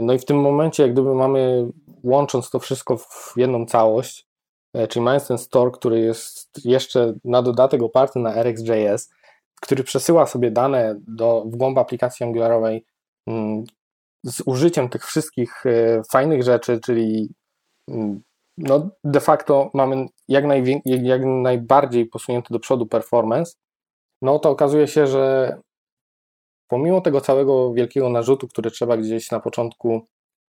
No i w tym momencie, jak gdyby mamy, łącząc to wszystko w jedną całość, e, czyli mając ten store, który jest jeszcze na dodatek oparty na RxJS, który przesyła sobie dane do, w głąb aplikacji Angularowej mm, z użyciem tych wszystkich e, fajnych rzeczy, czyli mm, no de facto mamy jak, jak najbardziej posunięty do przodu performance, no to okazuje się, że pomimo tego całego wielkiego narzutu, który trzeba gdzieś na początku,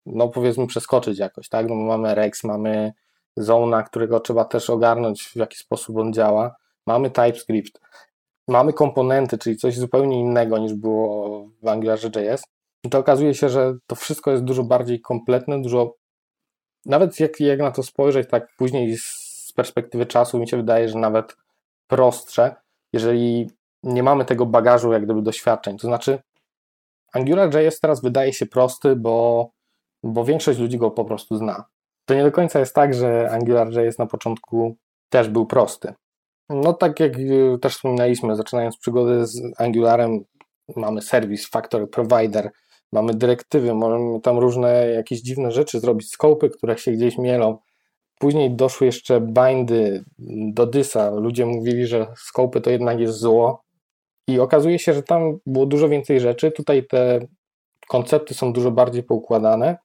no powiedzmy, przeskoczyć jakoś, tak? No mamy Rex, mamy Zona, którego trzeba też ogarnąć, w jaki sposób on działa, mamy TypeScript, mamy komponenty, czyli coś zupełnie innego niż było w AngularJS, to okazuje się, że to wszystko jest dużo bardziej kompletne, dużo nawet jak, jak na to spojrzeć tak później z perspektywy czasu, mi się wydaje, że nawet prostsze, jeżeli nie mamy tego bagażu jak gdyby doświadczeń. To znaczy, AngularJS teraz wydaje się prosty, bo, bo większość ludzi go po prostu zna. To nie do końca jest tak, że AngularJS na początku też był prosty. No tak jak y, też wspominaliśmy, zaczynając przygodę z Angularem, mamy serwis, factory provider, mamy dyrektywy, możemy tam różne jakieś dziwne rzeczy zrobić, skopy, które się gdzieś mielą. Później doszły jeszcze bindy do dysa. Ludzie mówili, że skopy to jednak jest zło. I okazuje się, że tam było dużo więcej rzeczy. Tutaj te koncepty są dużo bardziej poukładane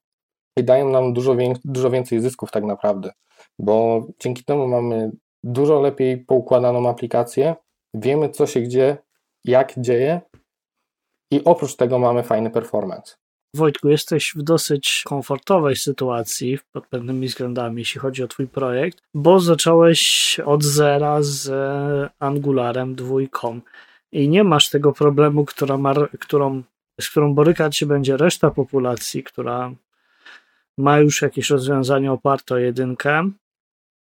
i dają nam dużo, dużo więcej zysków tak naprawdę, bo dzięki temu mamy dużo lepiej poukładaną aplikację, wiemy co się gdzie, jak dzieje i oprócz tego mamy fajny performance. Wojtku, jesteś w dosyć komfortowej sytuacji pod pewnymi względami, jeśli chodzi o Twój projekt, bo zacząłeś od zera z Angularem dwójką i nie masz tego problemu, która ma, którą, z którą borykać się będzie reszta populacji, która ma już jakieś rozwiązanie oparte o jedynkę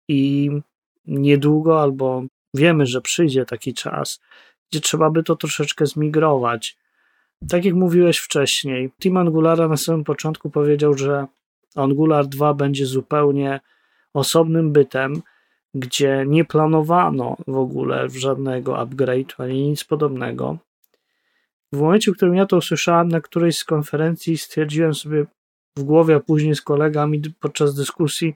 i niedługo albo wiemy, że przyjdzie taki czas, gdzie trzeba by to troszeczkę zmigrować. Tak jak mówiłeś wcześniej, Team Angulara na samym początku powiedział, że Angular 2 będzie zupełnie osobnym bytem, gdzie nie planowano w ogóle żadnego upgrade ani nic podobnego. W momencie, w którym ja to usłyszałem na którejś z konferencji, stwierdziłem sobie w głowie, a później z kolegami podczas dyskusji,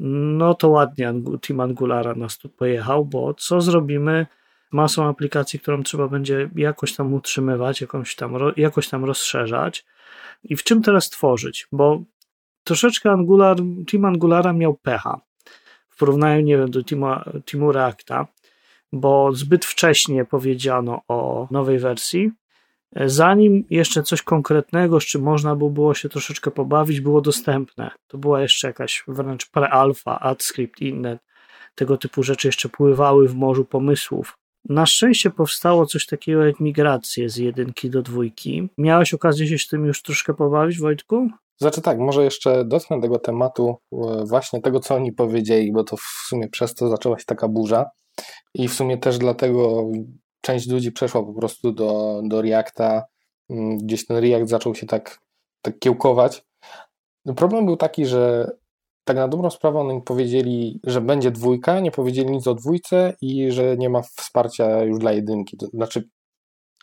no to ładnie Team Angulara nas tu pojechał, bo co zrobimy masą aplikacji, którą trzeba będzie jakoś tam utrzymywać, jakąś tam, jakoś tam rozszerzać i w czym teraz tworzyć, bo troszeczkę Angular, Team Angulara miał pecha w porównaniu, nie wiem, do Teamu, teamu Reacta, bo zbyt wcześnie powiedziano o nowej wersji, zanim jeszcze coś konkretnego, z czym można by było się troszeczkę pobawić, było dostępne. To była jeszcze jakaś wręcz pre-alpha, AdScript i inne tego typu rzeczy jeszcze pływały w morzu pomysłów. Na szczęście powstało coś takiego jak migracje z jedynki do dwójki. Miałeś okazję się z tym już troszkę pobawić, Wojtku? Znaczy tak, może jeszcze dotknę tego tematu, e, właśnie tego, co oni powiedzieli, bo to w sumie przez to zaczęła się taka burza i w sumie też dlatego część ludzi przeszła po prostu do, do Reacta, mm, gdzieś ten React zaczął się tak, tak kiełkować. Problem był taki, że tak na dobrą sprawę oni powiedzieli, że będzie dwójka, nie powiedzieli nic o dwójce i że nie ma wsparcia już dla jedynki. To znaczy,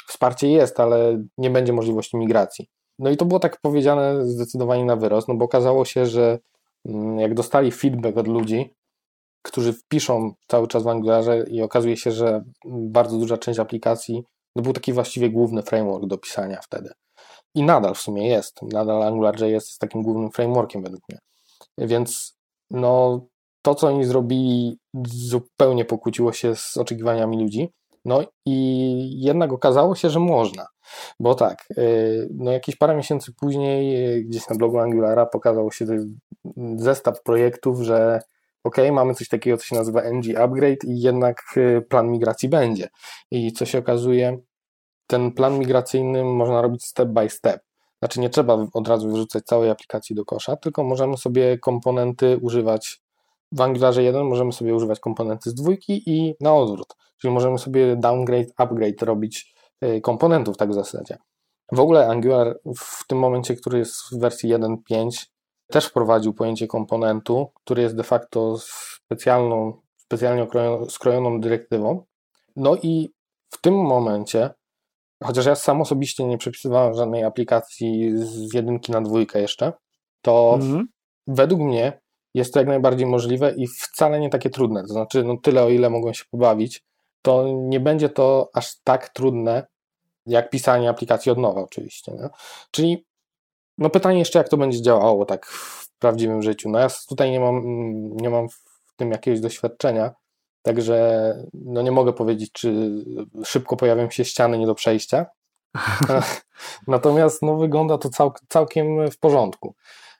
wsparcie jest, ale nie będzie możliwości migracji. No i to było tak powiedziane zdecydowanie na wyrost, no bo okazało się, że mm, jak dostali feedback od ludzi, którzy wpiszą cały czas w Angularze i okazuje się, że bardzo duża część aplikacji to był taki właściwie główny framework do pisania wtedy. I nadal w sumie jest. Nadal AngularJS jest takim głównym frameworkiem według mnie. Więc no, to, co oni zrobili, zupełnie pokłóciło się z oczekiwaniami ludzi. No i jednak okazało się, że można. Bo tak, y, no jakieś parę miesięcy później, y, gdzieś na blogu Angulara pokazał się zestaw projektów, że ok, mamy coś takiego, co się nazywa NG Upgrade i jednak y, plan migracji będzie. I co się okazuje, ten plan migracyjny można robić step by step. Znaczy nie trzeba od razu wyrzucać całej aplikacji do kosza, tylko możemy sobie komponenty używać w Angularze 1 możemy sobie używać komponenty z dwójki i na odwrót. Czyli możemy sobie downgrade, upgrade robić y, komponentów tak w zasadzie. W ogóle Angular w tym momencie, który jest w wersji 1.5 też wprowadził pojęcie komponentu, który jest de facto specjalną, specjalnie skrojoną dyrektywą. No i w tym momencie, chociaż ja sam osobiście nie przepisywałem żadnej aplikacji z jedynki na dwójkę jeszcze, to mhm. według mnie jest to jak najbardziej możliwe i wcale nie takie trudne. To znaczy, no tyle o ile mogą się pobawić, to nie będzie to aż tak trudne, jak pisanie aplikacji od nowa oczywiście. Nie? Czyli no pytanie jeszcze, jak to będzie działało tak w prawdziwym życiu. No ja tutaj nie mam, nie mam w tym jakiegoś doświadczenia, także no nie mogę powiedzieć, czy szybko pojawią się ściany nie do przejścia. Natomiast no wygląda to cał, całkiem w porządku.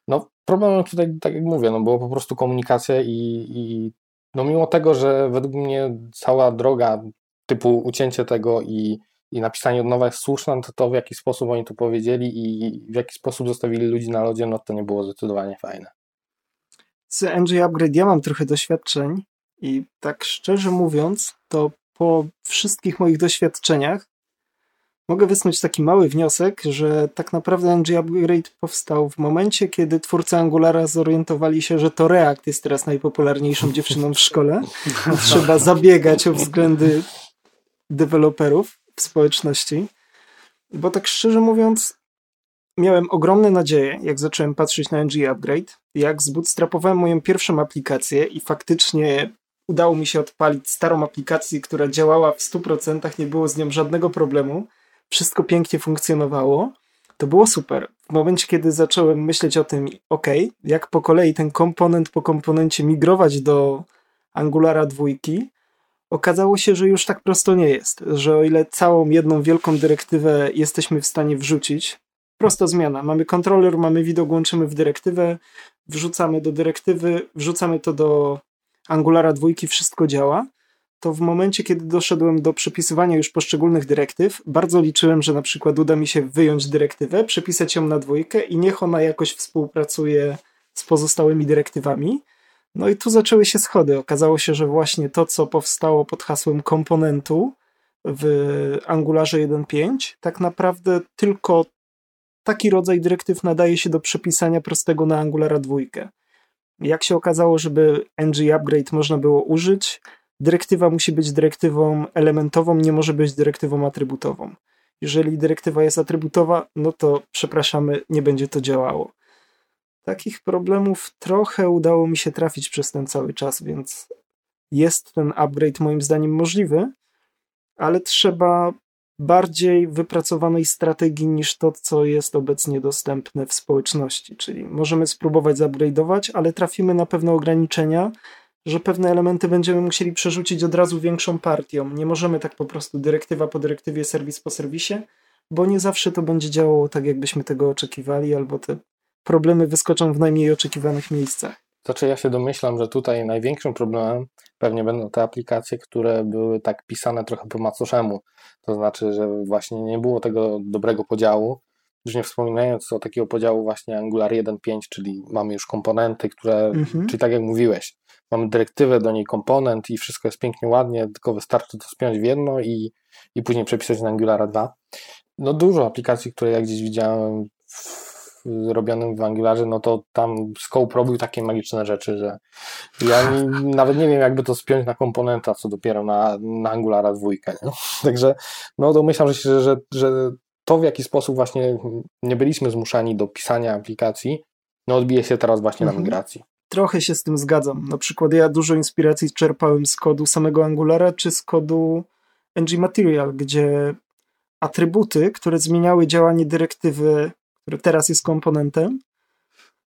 No problem tutaj, tak jak mówię, no było po prostu komunikacja i, i no mimo tego, że według mnie cała droga typu ucięcie tego i i napisanie od nowa jest słuszne, to to w jaki sposób oni to powiedzieli i w jaki sposób zostawili ludzi na lodzie, no to nie było zdecydowanie fajne. Z NG Upgrade ja mam trochę doświadczeń i tak szczerze mówiąc, to po wszystkich moich doświadczeniach mogę wysnuć taki mały wniosek, że tak naprawdę NG Upgrade powstał w momencie, kiedy twórcy Angulara zorientowali się, że to React jest teraz najpopularniejszą dziewczyną w szkole. Trzeba zabiegać o względy deweloperów w społeczności. Bo tak szczerze mówiąc, miałem ogromne nadzieje, jak zacząłem patrzeć na NG Upgrade, jak zbootstrapowałem moją pierwszą aplikację i faktycznie udało mi się odpalić starą aplikację, która działała w 100%, nie było z nią żadnego problemu, wszystko pięknie funkcjonowało, to było super. W momencie, kiedy zacząłem myśleć o tym, ok, jak po kolei ten komponent po komponencie migrować do Angulara dwójki, okazało się, że już tak prosto nie jest, że o ile całą jedną wielką dyrektywę jesteśmy w stanie wrzucić, prosta zmiana, mamy kontroler, mamy widok, łączymy w dyrektywę, wrzucamy do dyrektywy, wrzucamy to do Angulara dwójki, wszystko działa, to w momencie, kiedy doszedłem do przepisywania już poszczególnych dyrektyw, bardzo liczyłem, że na przykład uda mi się wyjąć dyrektywę, przepisać ją na dwójkę i niech ona jakoś współpracuje z pozostałymi dyrektywami. No i tu zaczęły się schody. Okazało się, że właśnie to, co powstało pod hasłem komponentu w Angularze 1.5, tak naprawdę tylko taki rodzaj dyrektyw nadaje się do przepisania prostego na Angulara 2. Jak się okazało, żeby ng upgrade można było użyć, dyrektywa musi być dyrektywą elementową, nie może być dyrektywą atrybutową. Jeżeli dyrektywa jest atrybutowa, no to przepraszamy, nie będzie to działało. Takich problemów trochę udało mi się trafić przez ten cały czas, więc jest ten upgrade moim zdaniem możliwy, ale trzeba bardziej wypracowanej strategii niż to, co jest obecnie dostępne w społeczności. Czyli możemy spróbować zupgrade'ować, ale trafimy na pewne ograniczenia, że pewne elementy będziemy musieli przerzucić od razu większą partią. Nie możemy tak po prostu dyrektywa po dyrektywie, serwis po serwisie, bo nie zawsze to będzie działało tak, jakbyśmy tego oczekiwali, albo te problemy wyskoczą w najmniej oczekiwanych miejscach. Znaczy ja się domyślam, że tutaj największym problemem pewnie będą te aplikacje, które były tak pisane trochę po macoszemu. To znaczy, że właśnie nie było tego dobrego podziału, już nie wspominając o takiego podziału właśnie Angular 1.5, czyli mamy już komponenty, które, mhm. czyli tak jak mówiłeś, mamy dyrektywę, do niej komponent i wszystko jest pięknie, ładnie, tylko wystarczy to spiąć w jedno i, i później przepisać na Angulara 2. No dużo aplikacji, które ja gdzieś widziałem w, robionym w Angularze, no to tam Scope robił takie magiczne rzeczy, że ja nawet nie wiem, jakby to spiąć na komponenta, co dopiero na, na Angulara 2. Nie? Także no domyślam się, że, że to, w jaki sposób właśnie nie byliśmy zmuszani do pisania aplikacji, no odbije się teraz właśnie mhm. na migracji. Trochę się z tym zgadzam. Na przykład ja dużo inspiracji czerpałem z kodu samego Angulara, czy z kodu ng Material, gdzie atrybuty, które zmieniały działanie dyrektywy, które teraz jest komponentem,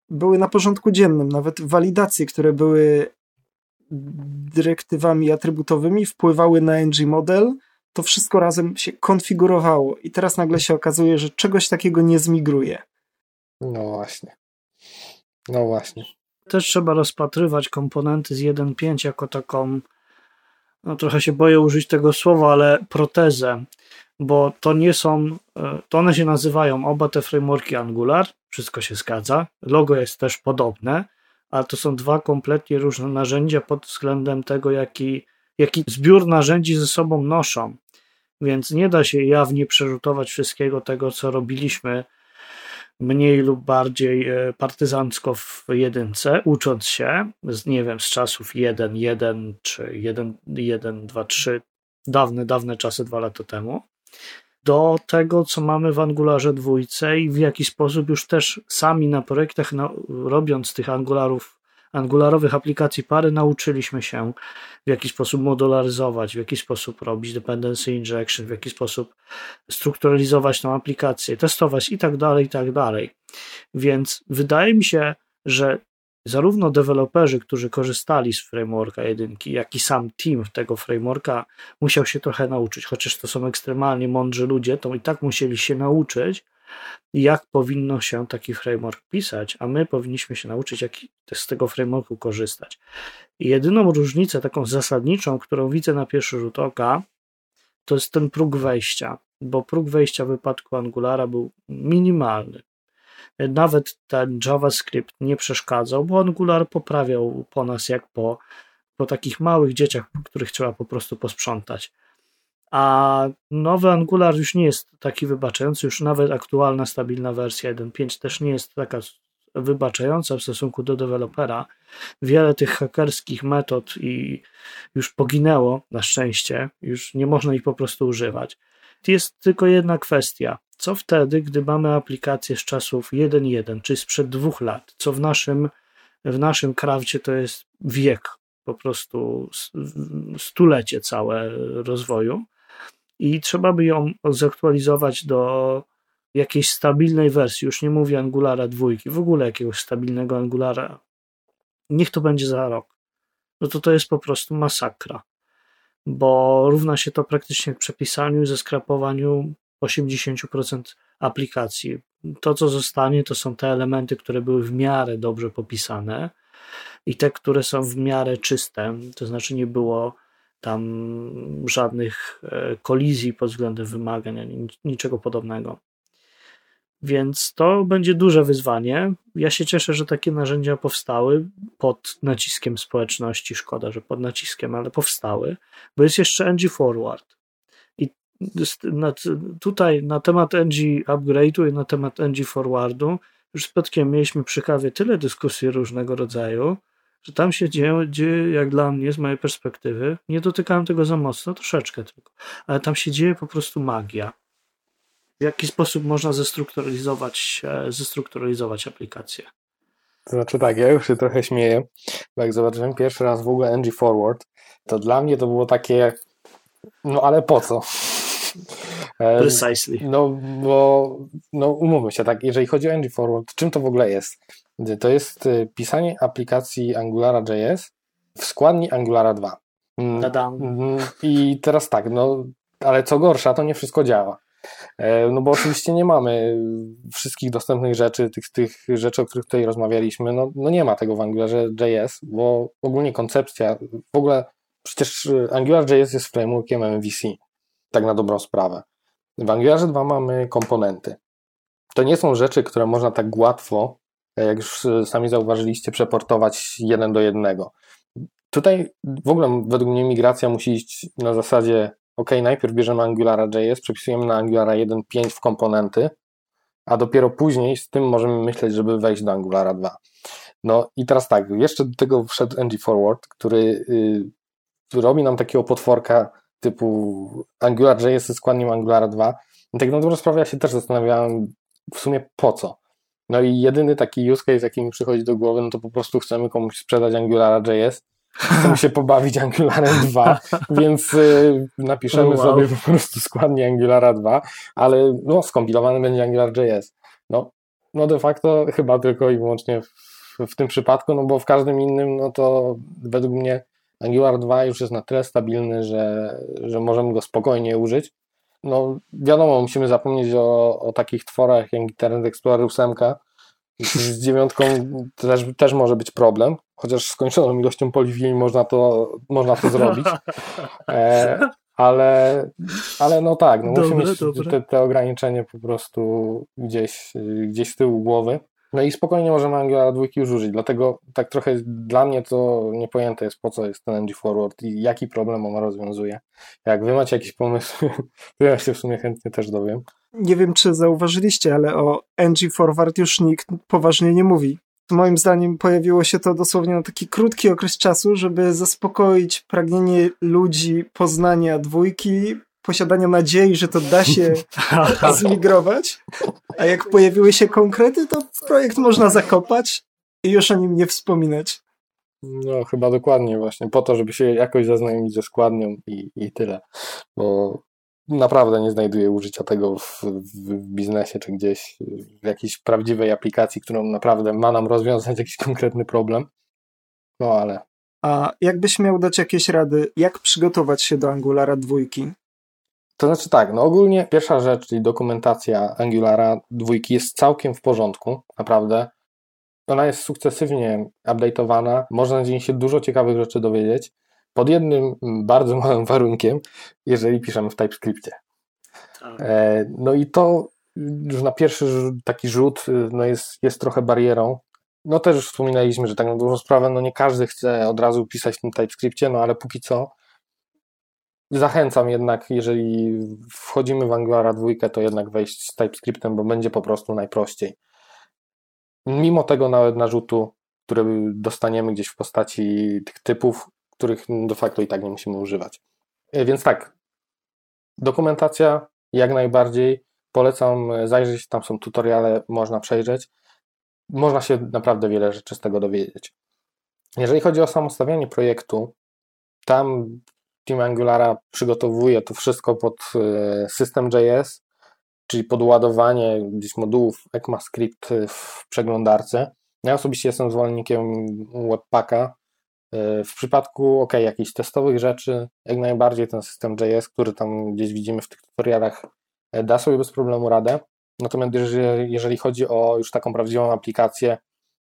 były na porządku dziennym. Nawet walidacje, które były dyrektywami atrybutowymi, wpływały na ng model, to wszystko razem się konfigurowało i teraz nagle się okazuje, że czegoś takiego nie zmigruje. No właśnie. No właśnie. Też trzeba rozpatrywać komponenty z 1.5 jako taką, no trochę się boję użyć tego słowa, ale protezę, bo to nie są, e, to one się nazywają oba te frameworki Angular, wszystko się zgadza, logo jest też podobne, ale to są dwa kompletnie różne narzędzia pod względem tego, jaki, jaki zbiór narzędzi ze sobą noszą. Więc nie da się jawnie przerzutować wszystkiego tego, co robiliśmy mniej lub bardziej e, partyzancko w jedynce, ucząc się, z, nie wiem, z czasów 1, 1 czy 1, 1, 2, 3, dawne, dawne czasy, dwa lata temu, do tego, co mamy w Angularze dwójce i w jaki sposób już też sami na projektach, robiąc tych Angularów angularowych aplikacji pary nauczyliśmy się w jaki sposób modularyzować, w jaki sposób robić dependency injection, w jaki sposób strukturalizować tą aplikację, testować i tak dalej, i tak dalej. Więc wydaje mi się, że zarówno deweloperzy, którzy korzystali z frameworka jedynki, jak i sam team tego frameworka musiał się trochę nauczyć, chociaż to są ekstremalnie mądrzy ludzie, to i tak musieli się nauczyć, jak powinno się taki framework pisać, a my powinniśmy się nauczyć, jak z tego frameworku korzystać. I jedyną różnicę, taką zasadniczą, którą widzę na pierwszy rzut oka, to jest ten próg wejścia, bo próg wejścia w wypadku Angulara był minimalny. Nawet ten JavaScript nie przeszkadzał, bo Angular poprawiał po nas jak po, po takich małych dzieciach, których trzeba po prostu posprzątać A nowy Angular już nie jest taki wybaczający, już nawet aktualna stabilna wersja 1.5 też nie jest taka wybaczająca w stosunku do dewelopera. Wiele tych hakerskich metod i już poginęło na szczęście, już nie można ich po prostu używać. Jest tylko jedna kwestia. Co wtedy, gdy mamy aplikację z czasów 1.1, czy sprzed dwóch lat, co w naszym, w naszym krawcie to jest wiek, po prostu stulecie całe rozwoju? I trzeba by ją zaktualizować do jakiejś stabilnej wersji, już nie mówię Angulara dwójki, w ogóle jakiegoś stabilnego Angulara, niech to będzie za rok, no to to jest po prostu masakra, bo równa się to praktycznie przepisaniu i zeskrapowaniu 80% aplikacji. To, co zostanie, to są te elementy, które były w miarę dobrze popisane i te, które są w miarę czyste, to znaczy nie było tam żadnych e, kolizji pod względem wymagań, niczego podobnego. Więc to będzie duże wyzwanie. Ja się cieszę, że takie narzędzia powstały pod naciskiem społeczności. Szkoda, że pod naciskiem, ale powstały, bo jest jeszcze NG Forward. I tutaj na temat NG Upgrade'u i na temat NG Forwardu już z Piotkiem mieliśmy przy kawie tyle dyskusji różnego rodzaju, że tam się dzieje, dzieje, jak dla mnie, z mojej perspektywy, nie dotykałem tego za mocno, troszeczkę tylko, ale tam się dzieje po prostu magia w jaki sposób można zestrukturalizować, e, zestrukturalizować aplikację? To znaczy tak, ja już się trochę śmieję, bo jak zobaczyłem pierwszy raz w ogóle NG Forward, to dla mnie to było takie, no ale po co? E, Precisely. No bo, no umówmy się, tak, jeżeli chodzi o NG Forward, czym to w ogóle jest? To jest e, pisanie aplikacji Angulara.js w składni Angulara 2. Mm, mm, I teraz tak, no ale co gorsza, to nie wszystko działa. E, no bo oczywiście nie mamy wszystkich dostępnych rzeczy, tych, tych rzeczy, o których tutaj rozmawialiśmy, no, no nie ma tego w Angularze JS, bo ogólnie koncepcja, w ogóle przecież Angular.js jest frameworkiem MVC, tak na dobrą sprawę. W Angularze 2 mamy komponenty. To nie są rzeczy, które można tak łatwo, jak już sami zauważyliście, przeportować jeden do jednego. Tutaj w ogóle według mnie migracja musi iść na zasadzie ok, najpierw bierzemy Angulara.js, przepisujemy na Angulara 1.5 w komponenty, a dopiero później z tym możemy myśleć, żeby wejść do Angulara 2. No i teraz tak, jeszcze do tego wszedł NG Forward, który y, robi nam takiego potworka typu Angular.js jest składnikiem Angulara 2. I tak na dobrą sprawę ja się też zastanawiałem w sumie po co. No i jedyny taki use case, jaki mi przychodzi do głowy, no to po prostu chcemy komuś sprzedać Angulara.js chcemy się pobawić Angularem 2, więc y, napiszemy oh, wow. sobie po prostu składnie Angulara 2, ale no, skompilowany będzie Angular.js. No, no de facto chyba tylko i wyłącznie w, w, tym przypadku, no bo w każdym innym, no to według mnie Angular 2 już jest na tyle stabilny, że, że możemy go spokojnie użyć. No wiadomo, musimy zapomnieć o, o takich tworach jak Internet Explorer 8, z dziewiątką też, też może być problem, chociaż skończoną ilością poliwili można to, można to zrobić. E, ale, ale no tak, no dobre, musimy mieć te, te, ograniczenie po prostu gdzieś, gdzieś z tyłu głowy. No i spokojnie możemy Angulara 2 już użyć, dlatego tak trochę dla mnie to niepojęte jest po co jest ten NG Forward i jaki problem on rozwiązuje. Jak wy macie jakiś pomysł, to ja się w sumie chętnie też dowiem. Nie wiem, czy zauważyliście, ale o NG Forward już nikt poważnie nie mówi. Moim zdaniem pojawiło się to dosłownie na taki krótki okres czasu, żeby zaspokoić pragnienie ludzi poznania dwójki, posiadania nadziei, że to da się zmigrować. A jak pojawiły się konkrety, to projekt można zakopać i już o nim nie wspominać. No, chyba dokładnie właśnie, po to, żeby się jakoś zaznajomić ze składnią i, i tyle. Bo naprawdę nie znajduję użycia tego w, w, biznesie czy gdzieś w jakiejś prawdziwej aplikacji, którą naprawdę ma nam rozwiązać jakiś konkretny problem. No ale. A jakbyś miał dać jakieś rady, jak przygotować się do Angulara dwójki? To znaczy tak, no ogólnie pierwsza rzecz, czyli dokumentacja Angulara dwójki jest całkiem w porządku, naprawdę. Ona jest sukcesywnie update'owana, można z niej się dużo ciekawych rzeczy dowiedzieć pod jednym bardzo małym warunkiem, jeżeli piszemy w TypeScriptie. Tak. E, no i to już na pierwszy taki rzut no jest, jest trochę barierą. No też już wspominaliśmy, że tak na dużą sprawę, no nie każdy chce od razu pisać w tym TypeScriptie, no ale póki co zachęcam jednak, jeżeli wchodzimy w Angulara 2, to jednak wejść z TypeScriptem, bo będzie po prostu najprościej. Mimo tego nawet narzutu, który dostaniemy gdzieś w postaci tych typów, których de facto i tak nie musimy używać. E, więc tak, dokumentacja jak najbardziej polecam zajrzeć, tam są tutoriale, można przejrzeć. Można się naprawdę wiele rzeczy z tego dowiedzieć. Jeżeli chodzi o samo stawianie projektu, tam Team Angulara przygotowuje to wszystko pod e, system.js, czyli podładowanie gdzieś modułów ECMAScript w przeglądarce. Ja osobiście jestem zwolennikiem Webpacka. E, w przypadku ok, jakichś testowych rzeczy, jak najbardziej ten system JS, który tam gdzieś widzimy w tych tutorialach, e, da sobie bez problemu radę. Natomiast jeżeli, jeżeli chodzi o już taką prawdziwą aplikację,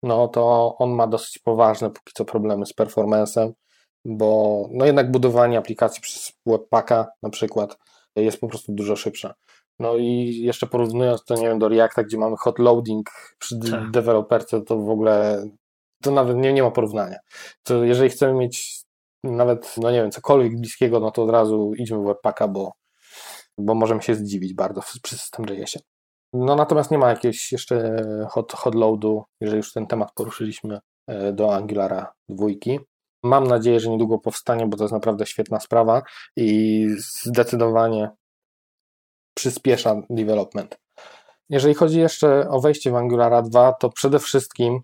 no to on ma dosyć poważne póki co problemy z performancem, bo no jednak budowanie aplikacji przez Webpacka na przykład jest po prostu dużo szybsze. No i jeszcze porównując to, nie wiem, do Reacta, gdzie mamy hot loading przy tak. deweloperce, to w ogóle to nawet nie, nie ma porównania. To jeżeli chcemy mieć nawet, no nie wiem, cokolwiek bliskiego, no to od razu idźmy w Webpacka, bo, bo możemy się zdziwić bardzo przy system JS-ie. No natomiast nie ma jakiegoś jeszcze hot, hot loadu, jeżeli już ten temat poruszyliśmy e, do Angulara dwójki. Mam nadzieję, że niedługo powstanie, bo to jest naprawdę świetna sprawa i zdecydowanie przyspiesza development. Jeżeli chodzi jeszcze o wejście w Angulara 2, to przede wszystkim,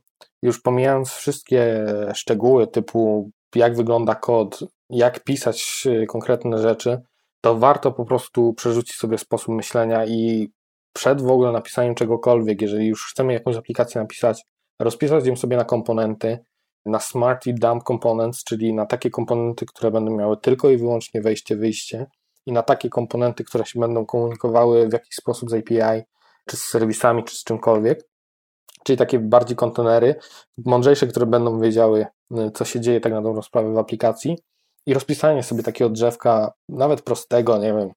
już pomijając wszystkie szczegóły typu jak wygląda kod, jak pisać konkretne rzeczy, to warto po prostu przerzucić sobie sposób myślenia i przed w ogóle napisaniem czegokolwiek, jeżeli już chcemy jakąś aplikację napisać, rozpisać ją sobie na komponenty, na smart i dump components, czyli na takie komponenty, które będą miały tylko i wyłącznie wejście, wyjście i na takie komponenty, które się będą komunikowały w jakiś sposób z API, czy z serwisami, czy z czymkolwiek, czyli takie bardziej kontenery, mądrzejsze, które będą wiedziały, y, co się dzieje tak na dobrą sprawę w aplikacji. I rozpisanie sobie takiego drzewka, nawet prostego, nie wiem,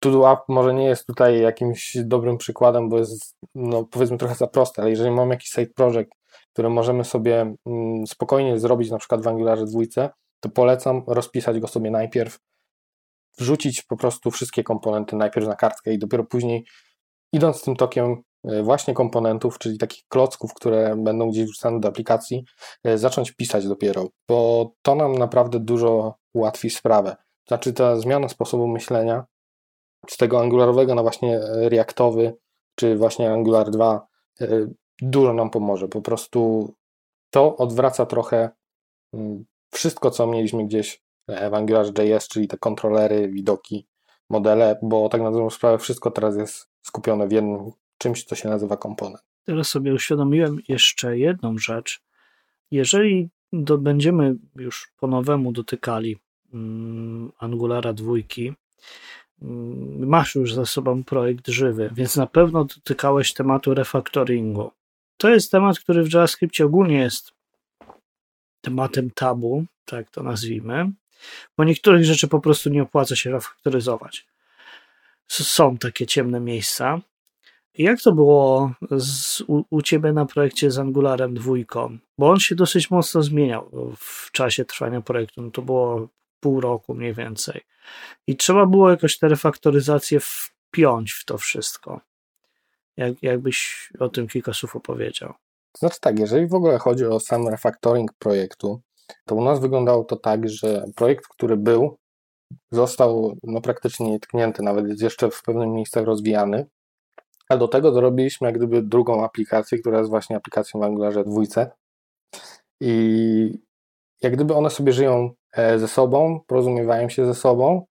To-do App może nie jest tutaj jakimś dobrym przykładem, bo jest, no powiedzmy, trochę za proste, ale jeżeli mamy jakiś side project, który możemy sobie mm, spokojnie zrobić na przykład w Angularze dwójce, to polecam rozpisać go sobie najpierw, wrzucić po prostu wszystkie komponenty najpierw na kartkę i dopiero później idąc tym tokiem właśnie komponentów, czyli takich klocków, które będą gdzieś wrzucane do aplikacji, e, zacząć pisać dopiero, bo to nam naprawdę dużo ułatwi sprawę. Znaczy ta zmiana sposobu myślenia z tego angularowego na właśnie reaktowy, czy właśnie Angular 2 e, dużo nam pomoże. Po prostu to odwraca trochę mm, wszystko, co mieliśmy gdzieś w AngularJS, czyli te kontrolery, widoki, modele, bo tak na dobrą sprawę wszystko teraz jest skupione w jednym czymś, co się nazywa komponent. Teraz sobie uświadomiłem jeszcze jedną rzecz. Jeżeli do, będziemy już po nowemu dotykali mm, Angulara dwójki, mm, masz już za sobą projekt żywy, więc na pewno dotykałeś tematu refactoringu. To jest temat, który w JavaScriptie ogólnie jest tematem tabu, tak to nazwijmy, bo niektórych rzeczy po prostu nie opłaca się refaktoryzować. Są takie ciemne miejsca. Jak to było z, u, u Ciebie na projekcie z Angularem dwójką? Bo on się dosyć mocno zmieniał w czasie trwania projektu. No to było pół roku mniej więcej. I trzeba było jakoś te refaktoryzacje wpiąć w to wszystko. Jak, jakbyś o tym kilka słów opowiedział. Znaczy tak, jeżeli w ogóle chodzi o sam refactoring projektu, to u nas wyglądało to tak, że projekt, który był, został no, praktycznie nietknięty, nawet jest jeszcze w pewnych miejscach rozwijany, a do tego zrobiliśmy jak gdyby drugą aplikację, która jest właśnie aplikacją w Angularze dwójce i jak gdyby one sobie żyją e, ze sobą, porozumiewają się ze sobą.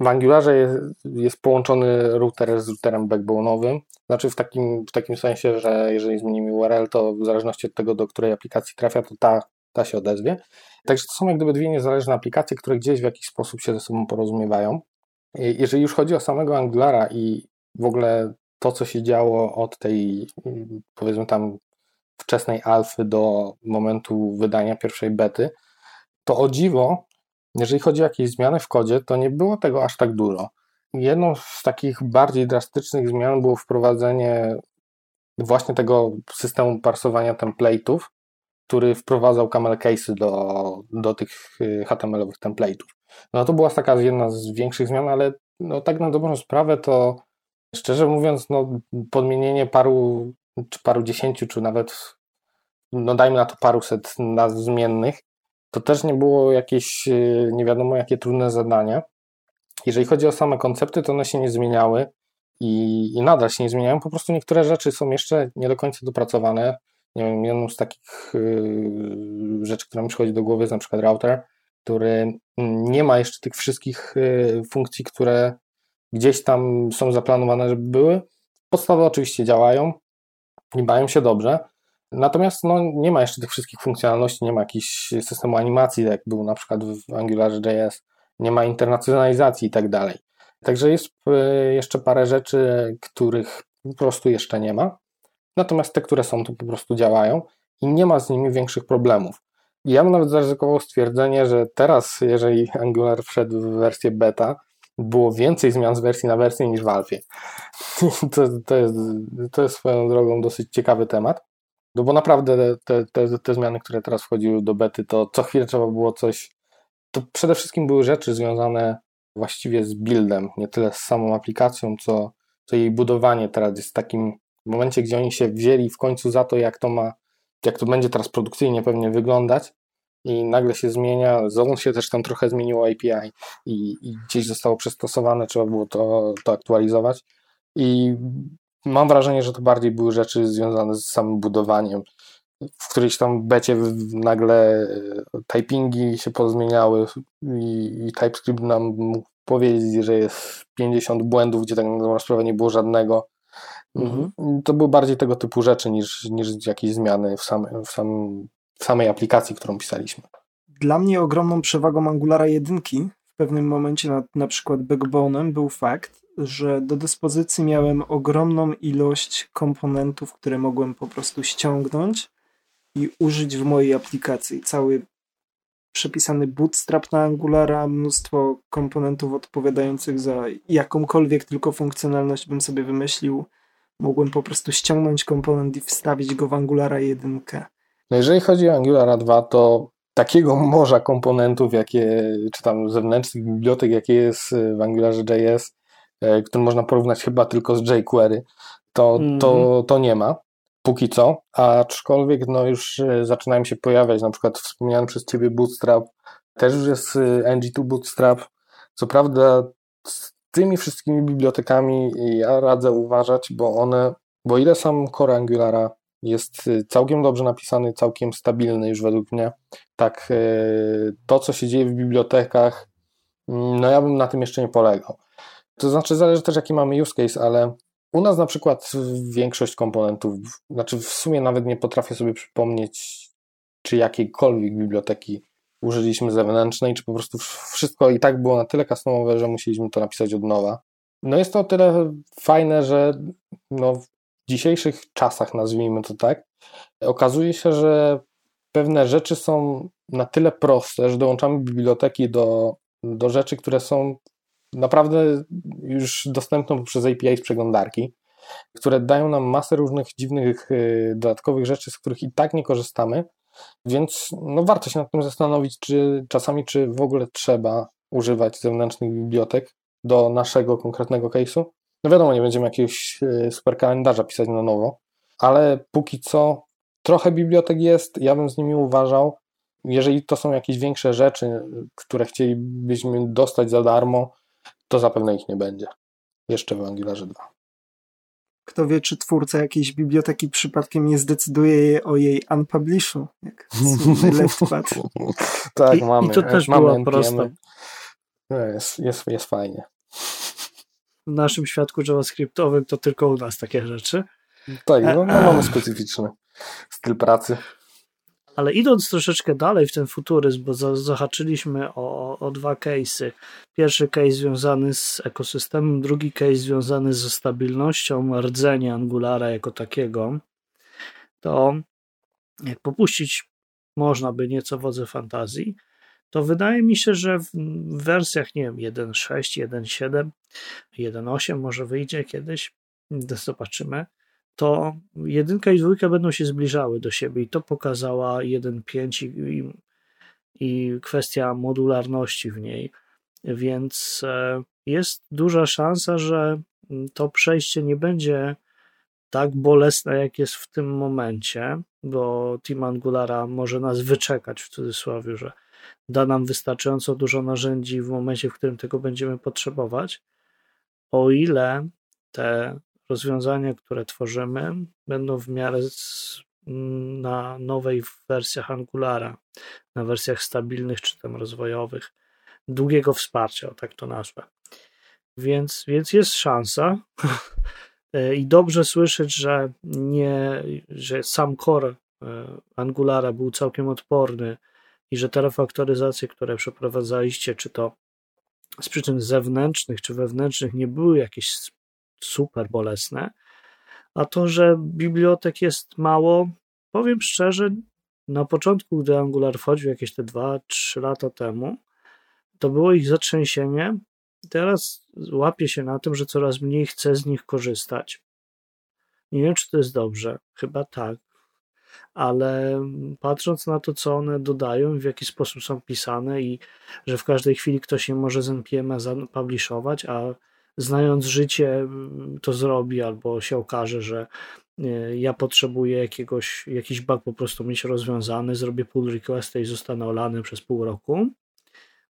W Angularze jest, jest połączony router z routerem backbone'owym, znaczy w takim, w takim sensie, że jeżeli zmienimy URL, to w zależności od tego, do której aplikacji trafia, to ta ta się odezwie. Także to są jak gdyby dwie niezależne aplikacje, które gdzieś w jakiś sposób się ze sobą porozumiewają. Jeżeli już chodzi o samego Angulara i w ogóle to, co się działo od tej, powiedzmy tam, wczesnej alfy do momentu wydania pierwszej bety, to o dziwo, jeżeli chodzi o jakieś zmiany w kodzie, to nie było tego aż tak dużo. Jedną z takich bardziej drastycznych zmian było wprowadzenie właśnie tego systemu parsowania template'ów, który wprowadzał camel case'y do, do tych y, HTML-owych template'ów. No to była taka jedna z większych zmian, ale no tak na dobrą sprawę to szczerze mówiąc, no podmienienie paru, czy paru dziesięciu, czy nawet no dajmy na to paruset nazw zmiennych, to też nie było jakieś y, nie wiadomo jakie trudne zadanie. Jeżeli chodzi o same koncepty, to one się nie zmieniały i, i nadal się nie zmieniają. Po prostu niektóre rzeczy są jeszcze nie do końca dopracowane. Nie wiem, jedną z takich yy, rzeczy, która mi przychodzi do głowy jest na przykład router, który nie ma jeszcze tych wszystkich yy, funkcji, które gdzieś tam są zaplanowane, żeby były. Podstawy oczywiście działają i bają się dobrze, natomiast no, nie ma jeszcze tych wszystkich funkcjonalności, nie ma jakichś systemu animacji, jak był na przykład w AngularJS, nie ma internacjonalizacji i tak dalej. Także jest e, jeszcze parę rzeczy, których po prostu jeszcze nie ma. Natomiast te, które są, to po prostu działają i nie ma z nimi większych problemów. Ja bym nawet zaryzykował stwierdzenie, że teraz, jeżeli Angular wszedł w wersję beta, było więcej zmian z wersji na wersję niż w Alfie. To, to, jest, to jest swoją drogą dosyć ciekawy temat. No bo naprawdę te, te, te zmiany, które teraz wchodziły do bety, to co chwilę trzeba było coś. To przede wszystkim były rzeczy związane właściwie z buildem, nie tyle z samą aplikacją, co, co jej budowanie teraz jest w takim momencie, gdzie oni się wzięli w końcu za to, jak to ma, jak to będzie teraz produkcyjnie pewnie wyglądać i nagle się zmienia, znowu się też tam trochę zmieniło API i, i gdzieś zostało przystosowane, trzeba było to, to aktualizować i mam wrażenie, że to bardziej były rzeczy związane z samym budowaniem. W którejś tam becie nagle e, typingi się pozmieniały i, i TypeScript nam mógł powiedzieć, że jest 50 błędów, gdzie tak na dobrą sprawę nie było żadnego. Mhm. To były bardziej tego typu rzeczy niż, niż jakieś zmiany w, sam, w samej aplikacji, którą pisaliśmy. Dla mnie ogromną przewagą Angulara 1 w pewnym momencie nad na przykład Backbone'em był fakt, że do dyspozycji miałem ogromną ilość komponentów, które mogłem po prostu ściągnąć i użyć w mojej aplikacji. Cały przepisany bootstrap na Angulara, mnóstwo komponentów odpowiadających za jakąkolwiek tylko funkcjonalność bym sobie wymyślił. Mogłem po prostu ściągnąć komponent i wstawić go w Angulara 1. No jeżeli chodzi o Angulara 2, to takiego morza komponentów, jakie, czy tam zewnętrznych bibliotek, jakie jest w AngularJS, e, który można porównać chyba tylko z jQuery, to, mm -hmm. to, mhm. to nie ma póki co, aczkolwiek no już e, zaczynają się pojawiać, na przykład wspomniany przez Ciebie Bootstrap, też już jest e, NG2 Bootstrap. Co prawda z tymi wszystkimi bibliotekami ja radzę uważać, bo one, bo ile sam core Angulara jest e, całkiem dobrze napisany, całkiem stabilny już według mnie, tak to, co się dzieje w bibliotekach, mm, no ja bym na tym jeszcze nie polegał. To znaczy zależy też jaki mamy use case, ale u nas na przykład większość komponentów, znaczy w sumie nawet nie potrafię sobie przypomnieć, czy jakiejkolwiek biblioteki użyliśmy zewnętrznej, czy po prostu wszystko i tak było na tyle customowe, że musieliśmy to napisać od nowa. No jest to o tyle fajne, że no dzisiejszych czasach, nazwijmy to tak, okazuje się, że pewne rzeczy są na tyle proste, że dołączamy biblioteki do, do rzeczy, które są naprawdę już dostępną poprzez API z przeglądarki, które dają nam masę różnych dziwnych y, dodatkowych rzeczy, z których i tak nie korzystamy, więc no warto się nad tym zastanowić, czy czasami, czy w ogóle trzeba używać zewnętrznych bibliotek do naszego konkretnego case'u. No wiadomo, nie będziemy jakiegoś y, super kalendarza pisać na nowo, ale póki co trochę bibliotek jest, ja bym z nimi uważał. Jeżeli to są jakieś większe rzeczy, które chcielibyśmy dostać za darmo, to zapewne ich nie będzie. Jeszcze w Angularze 2. Kto wie, czy twórca jakiejś biblioteki przypadkiem nie zdecyduje o jej unpublishu, jak leftpad. tak, I, mamy. I to też mamy było proste. Jest, jest, jest fajnie. W naszym świadku JavaScriptowym to tylko u nas takie rzeczy. Tak, no, no mamy specyficzny styl pracy. Ale idąc troszeczkę dalej w ten futuryzm, bo zahaczyliśmy o, o dwa case'y. Pierwszy case związany z ekosystemem, drugi case związany ze stabilnością rdzenia Angulara jako takiego, to jak popuścić można by nieco wodze fantazji, to wydaje mi się, że w wersjach, nie wiem, 1.6, 1.7, 1.8 może wyjdzie kiedyś, zobaczymy, to jedynka i dwójka będą się zbliżały do siebie i to pokazała 1.5 i, i, kwestia modularności w niej. Więc e, jest duża szansa, że to przejście nie będzie tak bolesne, jak jest w tym momencie, bo Team Angulara może nas wyczekać w cudzysłowie, że da nam wystarczająco dużo narzędzi w momencie, w którym tego będziemy potrzebować, o ile te rozwiązania, które tworzymy, będą w miarę na nowej wersjach Angulara, na wersjach stabilnych czy tam rozwojowych, długiego wsparcia, o tak to nazwę. Więc, więc jest szansa i dobrze słyszeć, że nie, że sam core e, Angulara był całkiem odporny i że te refaktoryzacje, które przeprowadzaliście, czy to z przyczyn zewnętrznych czy wewnętrznych, nie były jakieś super bolesne, a to, że bibliotek jest mało, powiem szczerze, na początku, gdy Angular wchodził jakieś te 2-3 lata temu, to było ich zatrzęsienie. Teraz łapię się na tym, że coraz mniej chcę z nich korzystać. Nie wiem, czy to jest dobrze. Chyba tak. Ale patrząc na to, co one dodają, w jaki sposób są pisane i że w każdej chwili ktoś je może z NPM-a a znając życie to zrobi, albo się okaże, że e, ja potrzebuję jakiegoś, jakiś bug po prostu mieć rozwiązany, zrobię pull request i zostanę olany przez pół roku,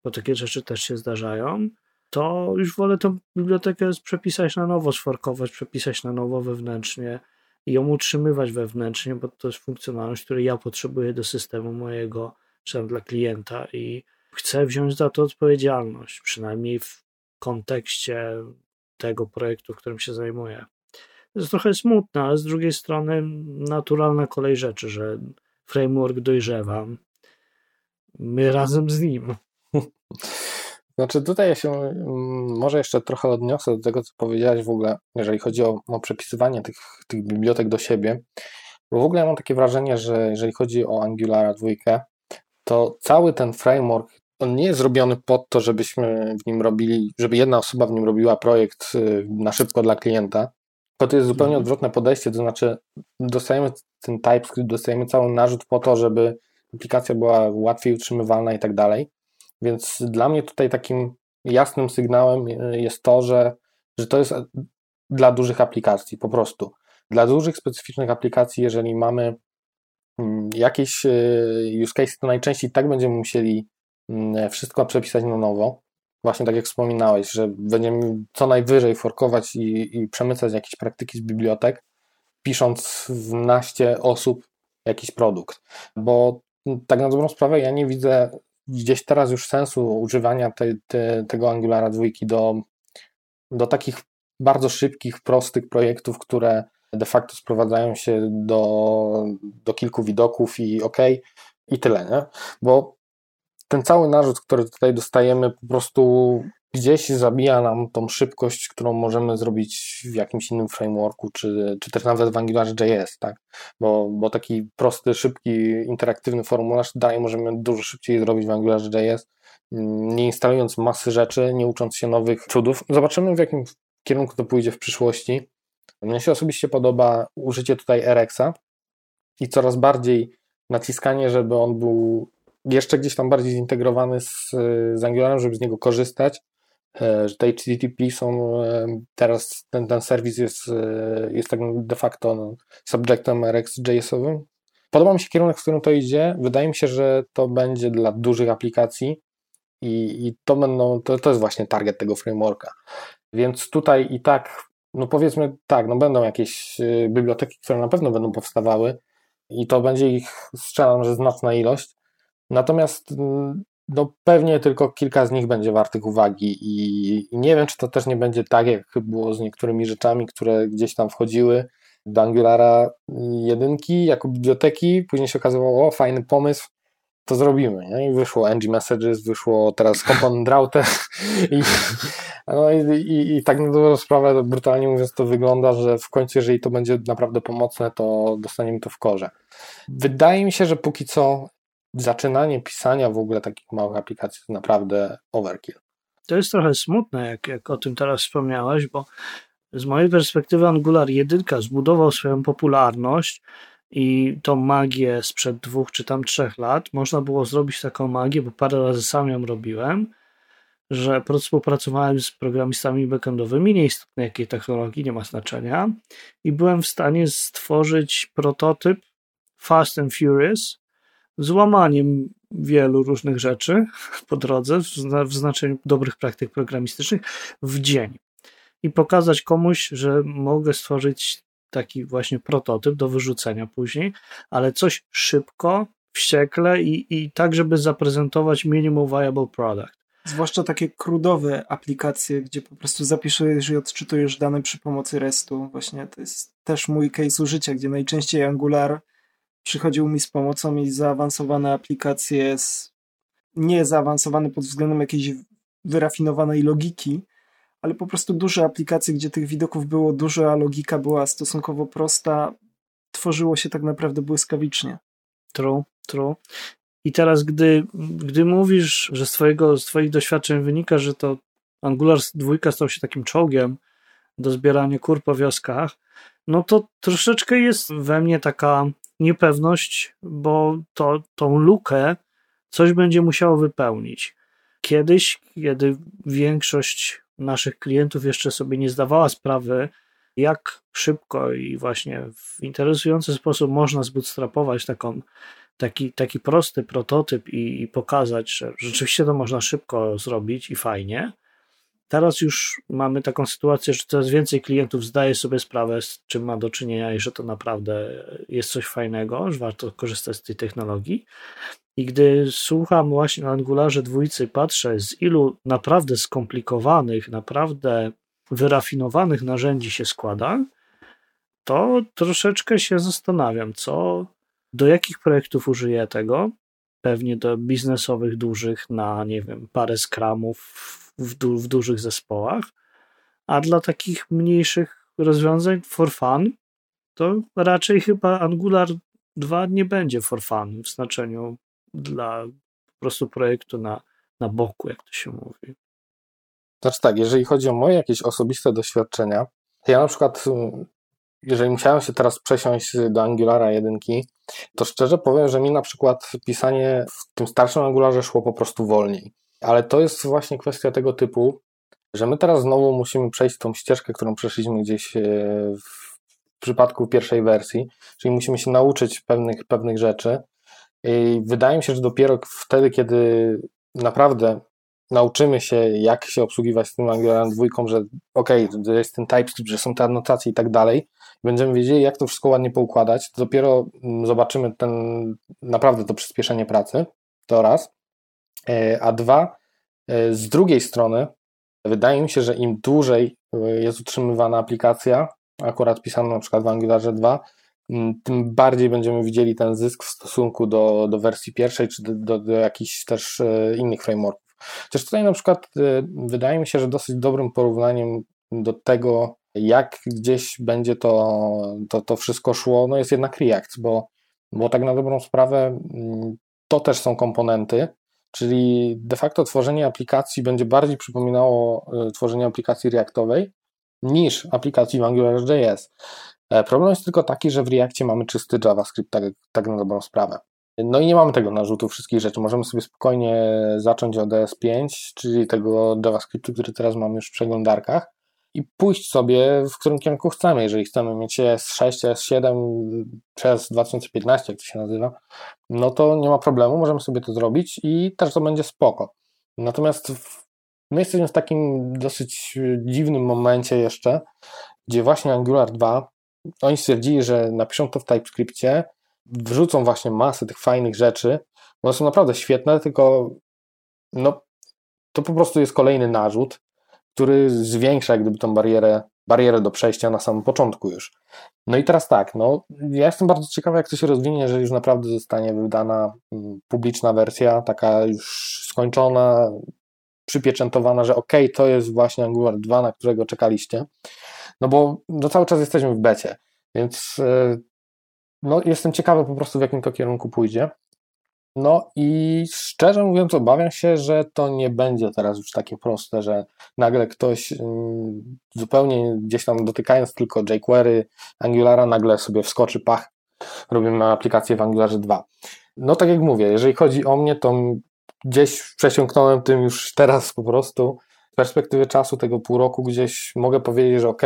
bo takie rzeczy też się zdarzają, to już wolę tę bibliotekę przepisać na nowo, sforkować, przepisać na nowo wewnętrznie i ją utrzymywać wewnętrznie, bo to jest funkcjonalność, której ja potrzebuję do systemu mojego, czy dla klienta i chcę wziąć za to odpowiedzialność, przynajmniej w kontekście tego projektu, którym się zajmuję. To jest trochę smutne, ale z drugiej strony naturalna kolej rzeczy, że framework dojrzewa. My razem z nim. Znaczy tutaj ja się mm, może jeszcze trochę odniosę do tego, co powiedziałeś w ogóle, jeżeli chodzi o, o przepisywanie tych, tych bibliotek do siebie, bo w ogóle ja mam takie wrażenie, że jeżeli chodzi o Angulara 2, to cały ten framework on nie jest zrobiony pod to, żebyśmy w nim robili, żeby jedna osoba w nim robiła projekt y, na szybko dla klienta. To, to jest zupełnie mhm. odwrotne podejście, to znaczy dostajemy ten TypeScript, dostajemy cały narzut po to, żeby aplikacja była łatwiej utrzymywalna i tak dalej. Więc dla mnie tutaj takim jasnym sygnałem y, jest to, że, że to jest dla dużych aplikacji po prostu. Dla dużych, specyficznych aplikacji, jeżeli mamy mm, jakieś y, use case, to najczęściej tak będziemy musieli mm, wszystko przepisać na nowo. Właśnie tak jak wspominałeś, że będziemy co najwyżej forkować i, i przemycać jakieś praktyki z bibliotek, pisząc w naście osób jakiś produkt. Bo tak na dobrą sprawę ja nie widzę gdzieś teraz już sensu używania te, te, tego Angulara dwójki do, do takich bardzo szybkich, prostych projektów, które de facto sprowadzają się do, do kilku widoków i ok, i tyle, nie? Bo ten cały narzut, który tutaj dostajemy, po prostu gdzieś zabija nam tą szybkość, którą możemy zrobić w jakimś innym frameworku, czy, czy też nawet w AngularJS, tak? Bo, bo taki prosty, szybki, interaktywny formularz dalej możemy dużo szybciej zrobić w AngularJS, nie instalując masy rzeczy, nie ucząc się nowych cudów. Zobaczymy, w jakim kierunku to pójdzie w przyszłości. Mnie się osobiście podoba użycie tutaj RX-a i coraz bardziej naciskanie, żeby on był jeszcze gdzieś tam bardziej zintegrowany z, z Angularem, żeby z niego korzystać, że te HTTP są e, teraz, ten, ten serwis jest, e, jest tak de facto no, subjectem RxJS-owym. Podoba mi się kierunek, w którym to idzie. Wydaje mi się, że to będzie dla dużych aplikacji i, i to, będą, to, to jest właśnie target tego frameworka. Więc tutaj i tak, no powiedzmy tak, no będą jakieś biblioteki, które na pewno będą powstawały i to będzie ich, strzelam, że znaczna ilość. Natomiast mm, no pewnie tylko kilka z nich będzie wartych uwagi i, nie wiem, czy to też nie będzie tak, jak było z niektórymi rzeczami, które gdzieś tam wchodziły do Angulara jedynki jako biblioteki, później się okazało, o fajny pomysł, to zrobimy. Nie? I wyszło ng messages, wyszło teraz component router i, no i, i, i tak na dobrą sprawę, brutalnie mówiąc, to wygląda, że w końcu, jeżeli to będzie naprawdę pomocne, to dostaniemy to w korze. Wydaje mi się, że póki co zaczynanie pisania w ogóle takich małych aplikacji to naprawdę overkill. To jest trochę smutne, jak, jak o tym teraz wspomniałeś, bo z mojej perspektywy Angular 1 zbudował swoją popularność i tą magię sprzed dwóch czy tam trzech lat. Można było zrobić taką magię, bo parę razy sam ją robiłem, że współpracowałem z programistami backendowymi, nieistotne jakiej technologii, nie ma znaczenia, i byłem w stanie stworzyć prototyp Fast and Furious z łamaniem wielu różnych rzeczy po drodze, w znaczeniu dobrych praktyk programistycznych, w dzień. I pokazać komuś, że mogę stworzyć taki właśnie prototyp do wyrzucenia później, ale coś szybko, wściekle i, i tak, żeby zaprezentować minimum viable product. Zwłaszcza takie krudowe aplikacje, gdzie po prostu zapiszesz i odczytujesz dane przy pomocy RESTu. Właśnie to jest też mój case użycia, gdzie najczęściej Angular przychodził mi z pomocą i zaawansowane aplikacje, z, nie zaawansowane pod względem jakiejś wyrafinowanej logiki, ale po prostu duże aplikacje, gdzie tych widoków było dużo, a logika była stosunkowo prosta, tworzyło się tak naprawdę błyskawicznie. True, true. I teraz, gdy, gdy mówisz, że z, twojego, z Twoich doświadczeń wynika, że to Angular 2 stał się takim czołgiem do zbierania kur po wioskach, no to troszeczkę jest we mnie taka niepewność, bo to, tą lukę coś będzie musiało wypełnić. Kiedyś, kiedy większość naszych klientów jeszcze sobie nie zdawała sprawy, jak szybko i właśnie w interesujący sposób można zbootstrapować taką, taki, taki prosty prototyp i, i pokazać, że rzeczywiście to można szybko zrobić i fajnie. Teraz już mamy taką sytuację, że coraz więcej klientów zdaje sobie sprawę, z czym ma do czynienia i że to naprawdę jest coś fajnego, że warto korzystać z tej technologii. I gdy słucham właśnie na Angularze dwójcy, patrzę z ilu naprawdę skomplikowanych, naprawdę wyrafinowanych narzędzi się składa, to troszeczkę się zastanawiam, co, do jakich projektów użyję tego. Pewnie do biznesowych, dużych, na nie wiem, parę skramów w, du w dużych zespołach, a dla takich mniejszych rozwiązań for fun, to raczej chyba Angular 2 nie będzie for fun w znaczeniu dla po prostu projektu na, na boku, jak to się mówi. Znaczy tak, jeżeli chodzi o moje jakieś osobiste doświadczenia, ja na przykład, jeżeli musiałem się teraz przesiąść do Angulara 1, to szczerze powiem, że mi na przykład pisanie w tym starszym Angularze szło po prostu wolniej. Ale to jest właśnie kwestia tego typu, że my teraz znowu musimy przejść tą ścieżkę, którą przeszliśmy gdzieś e, w przypadku pierwszej wersji, czyli musimy się nauczyć pewnych, pewnych rzeczy. I wydaje mi się, że dopiero wtedy, kiedy naprawdę nauczymy się, jak się obsługiwać z tym Angularem dwójką, że ok, to jest ten TypeScript, że są te anotacje i tak dalej, będziemy wiedzieli, jak to wszystko ładnie poukładać, dopiero mm, zobaczymy ten, naprawdę to przyspieszenie pracy, to raz. E, a dwa, e, z drugiej strony, wydaje mi się, że im dłużej e, jest utrzymywana aplikacja, akurat pisana na przykład w Angularze 2, tym bardziej będziemy widzieli ten zysk w stosunku do, do wersji pierwszej, czy do, do, do jakichś też innych frameworków. Chociaż tutaj na przykład wydaje mi się, że dosyć dobrym porównaniem do tego, jak gdzieś będzie to, to, to wszystko szło, no jest jednak React, bo, bo tak na dobrą sprawę to też są komponenty, Czyli de facto tworzenie aplikacji będzie bardziej przypominało e, tworzenie aplikacji Reactowej niż aplikacji w AngularJS. E, problem jest tylko taki, że w Reactie mamy czysty JavaScript, tak, tak na dobrą sprawę. No i nie mamy tego narzutu wszystkich rzeczy. Możemy sobie spokojnie zacząć od ES5, czyli tego JavaScriptu, który teraz mamy już w przeglądarkach i pójść sobie, w którym kierunku chcemy. Jeżeli chcemy mieć S6, S7 przez 2015, jak to się nazywa, no to nie ma problemu, możemy sobie to zrobić i też to będzie spoko. Natomiast my jesteśmy w takim dosyć dziwnym momencie jeszcze, gdzie właśnie Angular 2, oni stwierdzili, że napiszą to w TypeScriptie, wrzucą właśnie masę tych fajnych rzeczy, one są naprawdę świetne, tylko no, to po prostu jest kolejny narzut, który zwiększa jak gdyby tą barierę, barierę do przejścia na samym początku już. No i teraz tak, no, ja jestem bardzo ciekawy, jak to się rozwinie, jeżeli już naprawdę zostanie wydana mm, publiczna wersja, taka już skończona, przypieczętowana, że ok, to jest właśnie Angular 2, na którego czekaliście. No bo no, cały czas jesteśmy w becie, więc e, no, jestem ciekawy po prostu, w jakim to kierunku pójdzie. No i szczerze mówiąc, obawiam się, że to nie będzie teraz już takie proste, że nagle ktoś mm, zupełnie gdzieś tam dotykając tylko jQuery, Angulara, nagle sobie wskoczy, pach, robimy aplikację w Angularze 2. No tak jak mówię, jeżeli chodzi o mnie, to gdzieś przesiąknąłem tym już teraz po prostu. Z perspektywy czasu tego pół roku gdzieś mogę powiedzieć, że ok,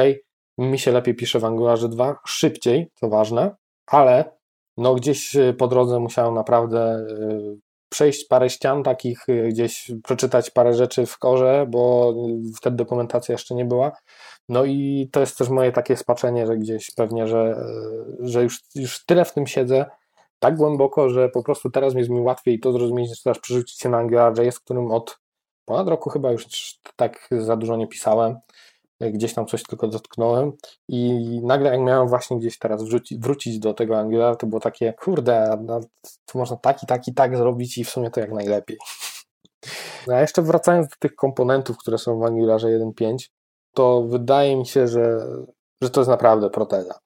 mi się lepiej pisze w Angularze 2, szybciej, to ważne, ale no gdzieś po drodze musiałem naprawdę przejść parę ścian takich, y, gdzieś przeczytać parę rzeczy w korze, bo wtedy dokumentacja jeszcze nie była. No i to jest też moje takie spaczenie, że gdzieś pewnie, że, że już, już tyle w tym siedzę, tak głęboko, że po prostu teraz jest mi łatwiej to zrozumieć, niż teraz przerzucić się na AngularJS, którym od ponad roku chyba już tak za dużo nie pisałem gdzieś tam coś tylko dotknąłem i nagle jak miałem właśnie gdzieś teraz wrzucić, wrócić do tego Angular, to było takie, kurde, no, to można tak i tak i tak zrobić i w sumie to jak najlepiej. No, a jeszcze wracając do tych komponentów, które są w Angularze 1.5, to wydaje mi się, że, że to jest naprawdę proteza.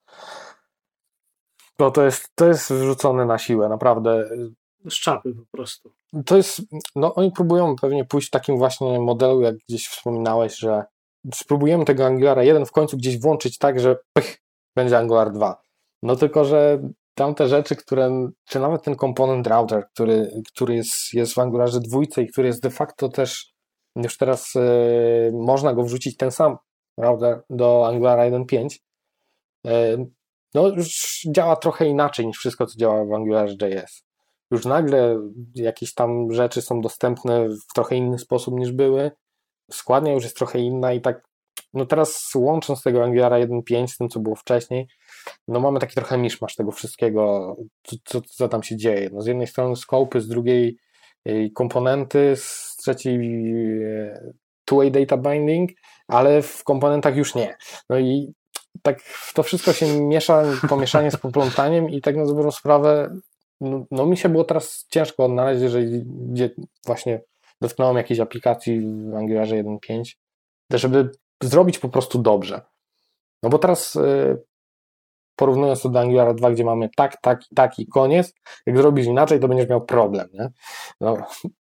Bo to jest, to jest wrzucone na siłę, naprawdę. Z czapy po prostu. To jest, no oni próbują pewnie pójść w takim właśnie modelu, jak gdzieś wspominałeś, że spróbujemy tego Angulara 1 w końcu gdzieś włączyć tak, że pych, będzie Angular 2. No tylko, że tamte rzeczy, które, czy nawet ten komponent router, który, który jest, jest w Angularze dwójce i który jest de facto też już teraz y, można go wrzucić ten sam router do Angulara 1.5, y, e, no już działa trochę inaczej niż wszystko, co działa w AngularJS. Już nagle jakieś tam rzeczy są dostępne w trochę inny sposób niż były składnia już jest trochę inna i tak, no teraz łącząc tego Angulara 1.5 z tym, co było wcześniej, no mamy taki trochę miszmasz tego wszystkiego, co, co, co tam się dzieje. No z jednej strony skopy, z drugiej komponenty, z trzeciej e, two-way data binding, ale w komponentach już nie. No i tak to wszystko się miesza, pomieszanie z poplątaniem i tak na dobrą sprawę no, no, mi się było teraz ciężko odnaleźć, jeżeli gdzie właśnie dotknąłem jakiejś aplikacji w Angularze 1.5, żeby zrobić po prostu dobrze. No bo teraz y, porównując to do Angulara 2, gdzie mamy tak, tak, tak i koniec, jak zrobisz inaczej, to będziesz miał problem. Nie? No,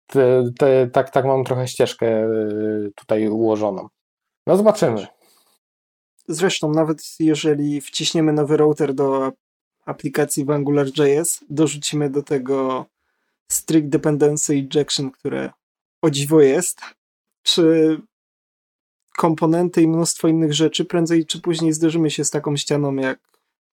te, te, tak, tak mam trochę ścieżkę y, tutaj ułożoną. No zobaczymy. Zresztą, nawet jeżeli wciśniemy nowy router do aplikacji w AngularJS, dorzucimy do tego strict dependency injection, które o dziwo jest, czy komponenty i mnóstwo innych rzeczy, prędzej czy później zderzymy się z taką ścianą jak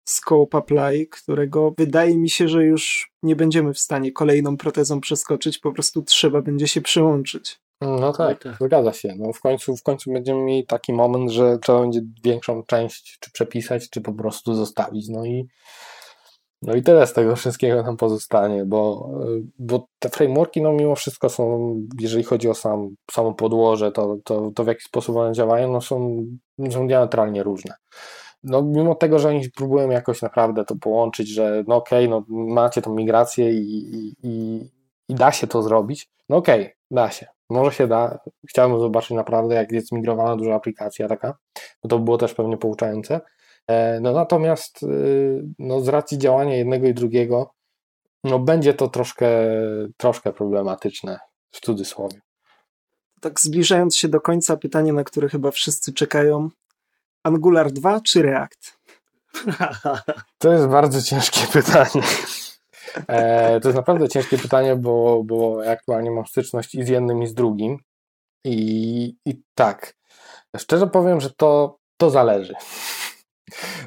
Scope Apply, którego wydaje mi się, że już nie będziemy w stanie kolejną protezą przeskoczyć, po prostu trzeba będzie się przyłączyć. No tak, tak, zgadza się. No w, końcu, w końcu będziemy mieli taki moment, że trzeba będzie większą część czy przepisać, czy po prostu zostawić. No i no i tyle z tego wszystkiego nam pozostanie, bo, bo te frameworki, no mimo wszystko są, jeżeli chodzi o sam, samą podłoże, to, to, to w jaki sposób one działają, no są, są diametralnie różne. No mimo tego, że oni próbują jakoś naprawdę to połączyć, że no okej, okay, no macie tą migrację i, i, i, i da się to zrobić, no okej, okay, da się, może się da. Chciałbym zobaczyć naprawdę, jak jest migrowana duża aplikacja taka, bo to było też pewnie pouczające. E, no natomiast y, no, z racji działania jednego i drugiego, no będzie to troszkę, troszkę problematyczne w cudzysłowie. Tak zbliżając się do końca, pytanie, na które chyba wszyscy czekają. Angular 2 czy React? To jest bardzo ciężkie pytanie. E, to jest naprawdę ciężkie pytanie, bo, bo ja aktualnie mam styczność i z jednym, i z drugim. I, i tak, szczerze powiem, że to, to zależy.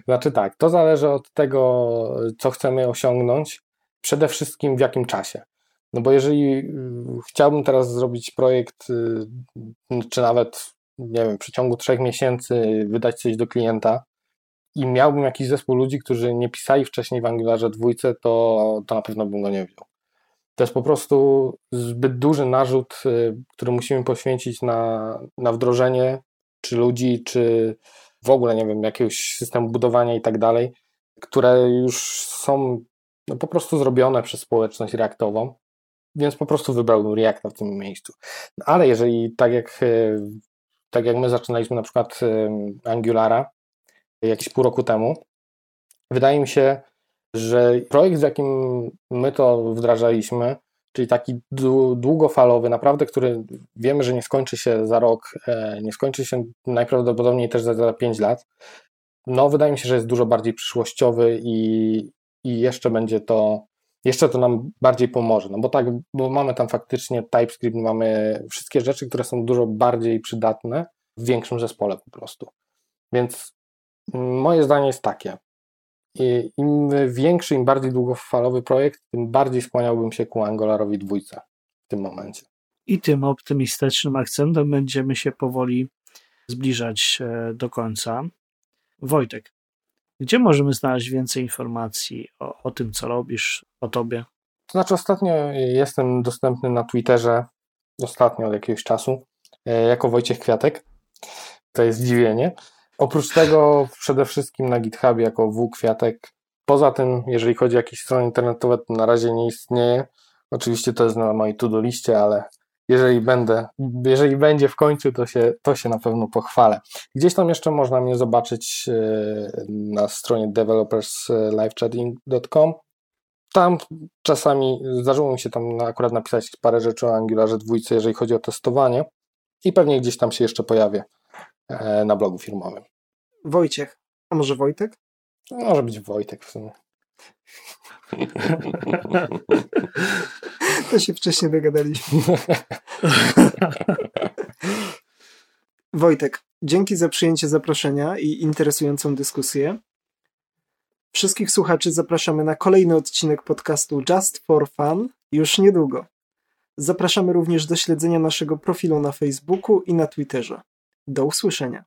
Znaczy tak, to zależy od tego, co chcemy osiągnąć, przede wszystkim w jakim czasie. No bo jeżeli y, chciałbym teraz zrobić projekt, y, czy nawet, nie wiem, w przeciągu trzech miesięcy wydać coś do klienta i miałbym jakiś zespół ludzi, którzy nie pisali wcześniej w Angularze dwójce, to, to na pewno bym go nie wziął. To jest po prostu zbyt duży narzut, y, który musimy poświęcić na, na wdrożenie, czy ludzi, czy, w ogóle, nie wiem, jakiegoś systemu budowania i tak dalej, które już są no, po prostu zrobione przez społeczność reaktową, więc po prostu wybrałbym Reacta w tym miejscu. Ale jeżeli tak jak, e, tak jak my zaczynaliśmy na przykład e, Angulara jakieś pół roku temu, wydaje mi się, że projekt, z jakim my to wdrażaliśmy, czyli taki długofalowy, naprawdę, który wiemy, że nie skończy się za rok, e, nie skończy się najprawdopodobniej też za, za 5 lat. No, wydaje mi się, że jest dużo bardziej przyszłościowy i, i jeszcze będzie to jeszcze to nam bardziej pomoże, no bo tak, bo mamy tam faktycznie TypeScript, mamy wszystkie rzeczy, które są dużo bardziej przydatne w większym zespole po prostu. Więc moje zdanie jest takie, im większy, im bardziej długofalowy projekt, tym bardziej skłaniałbym się ku Angolarowi dwójce w tym momencie. I tym optymistycznym akcentem będziemy się powoli zbliżać e, do końca. Wojtek, gdzie możemy znaleźć więcej informacji o, o tym, co robisz, o tobie? To znaczy, ostatnio jestem dostępny na Twitterze, ostatnio od jakiegoś czasu, e, jako Wojciech Kwiatek. To jest zdziwienie. Oprócz tego przede wszystkim na GitHubie jako W Kwiatek. Poza tym, jeżeli chodzi o jakieś strony internetowe, to na razie nie istnieje. Oczywiście to jest na mojej to-do liście, ale jeżeli będę, jeżeli będzie w końcu, to się, to się na pewno pochwalę. Gdzieś tam jeszcze można mnie zobaczyć e, na stronie developerslivechatting.com. Tam czasami zdarzyło mi się tam akurat napisać parę rzeczy o Angularze dwójce, jeżeli chodzi o testowanie i pewnie gdzieś tam się jeszcze pojawię na blogu firmowym. Wojciech, a może Wojtek? Może być Wojtek w sumie. To się wcześniej dogadaliśmy. Wojtek, dzięki za przyjęcie zaproszenia i interesującą dyskusję. Wszystkich słuchaczy zapraszamy na kolejny odcinek podcastu Just for Fun już niedługo. Zapraszamy również do śledzenia naszego profilu na Facebooku i na Twitterze. Do usłyszenia.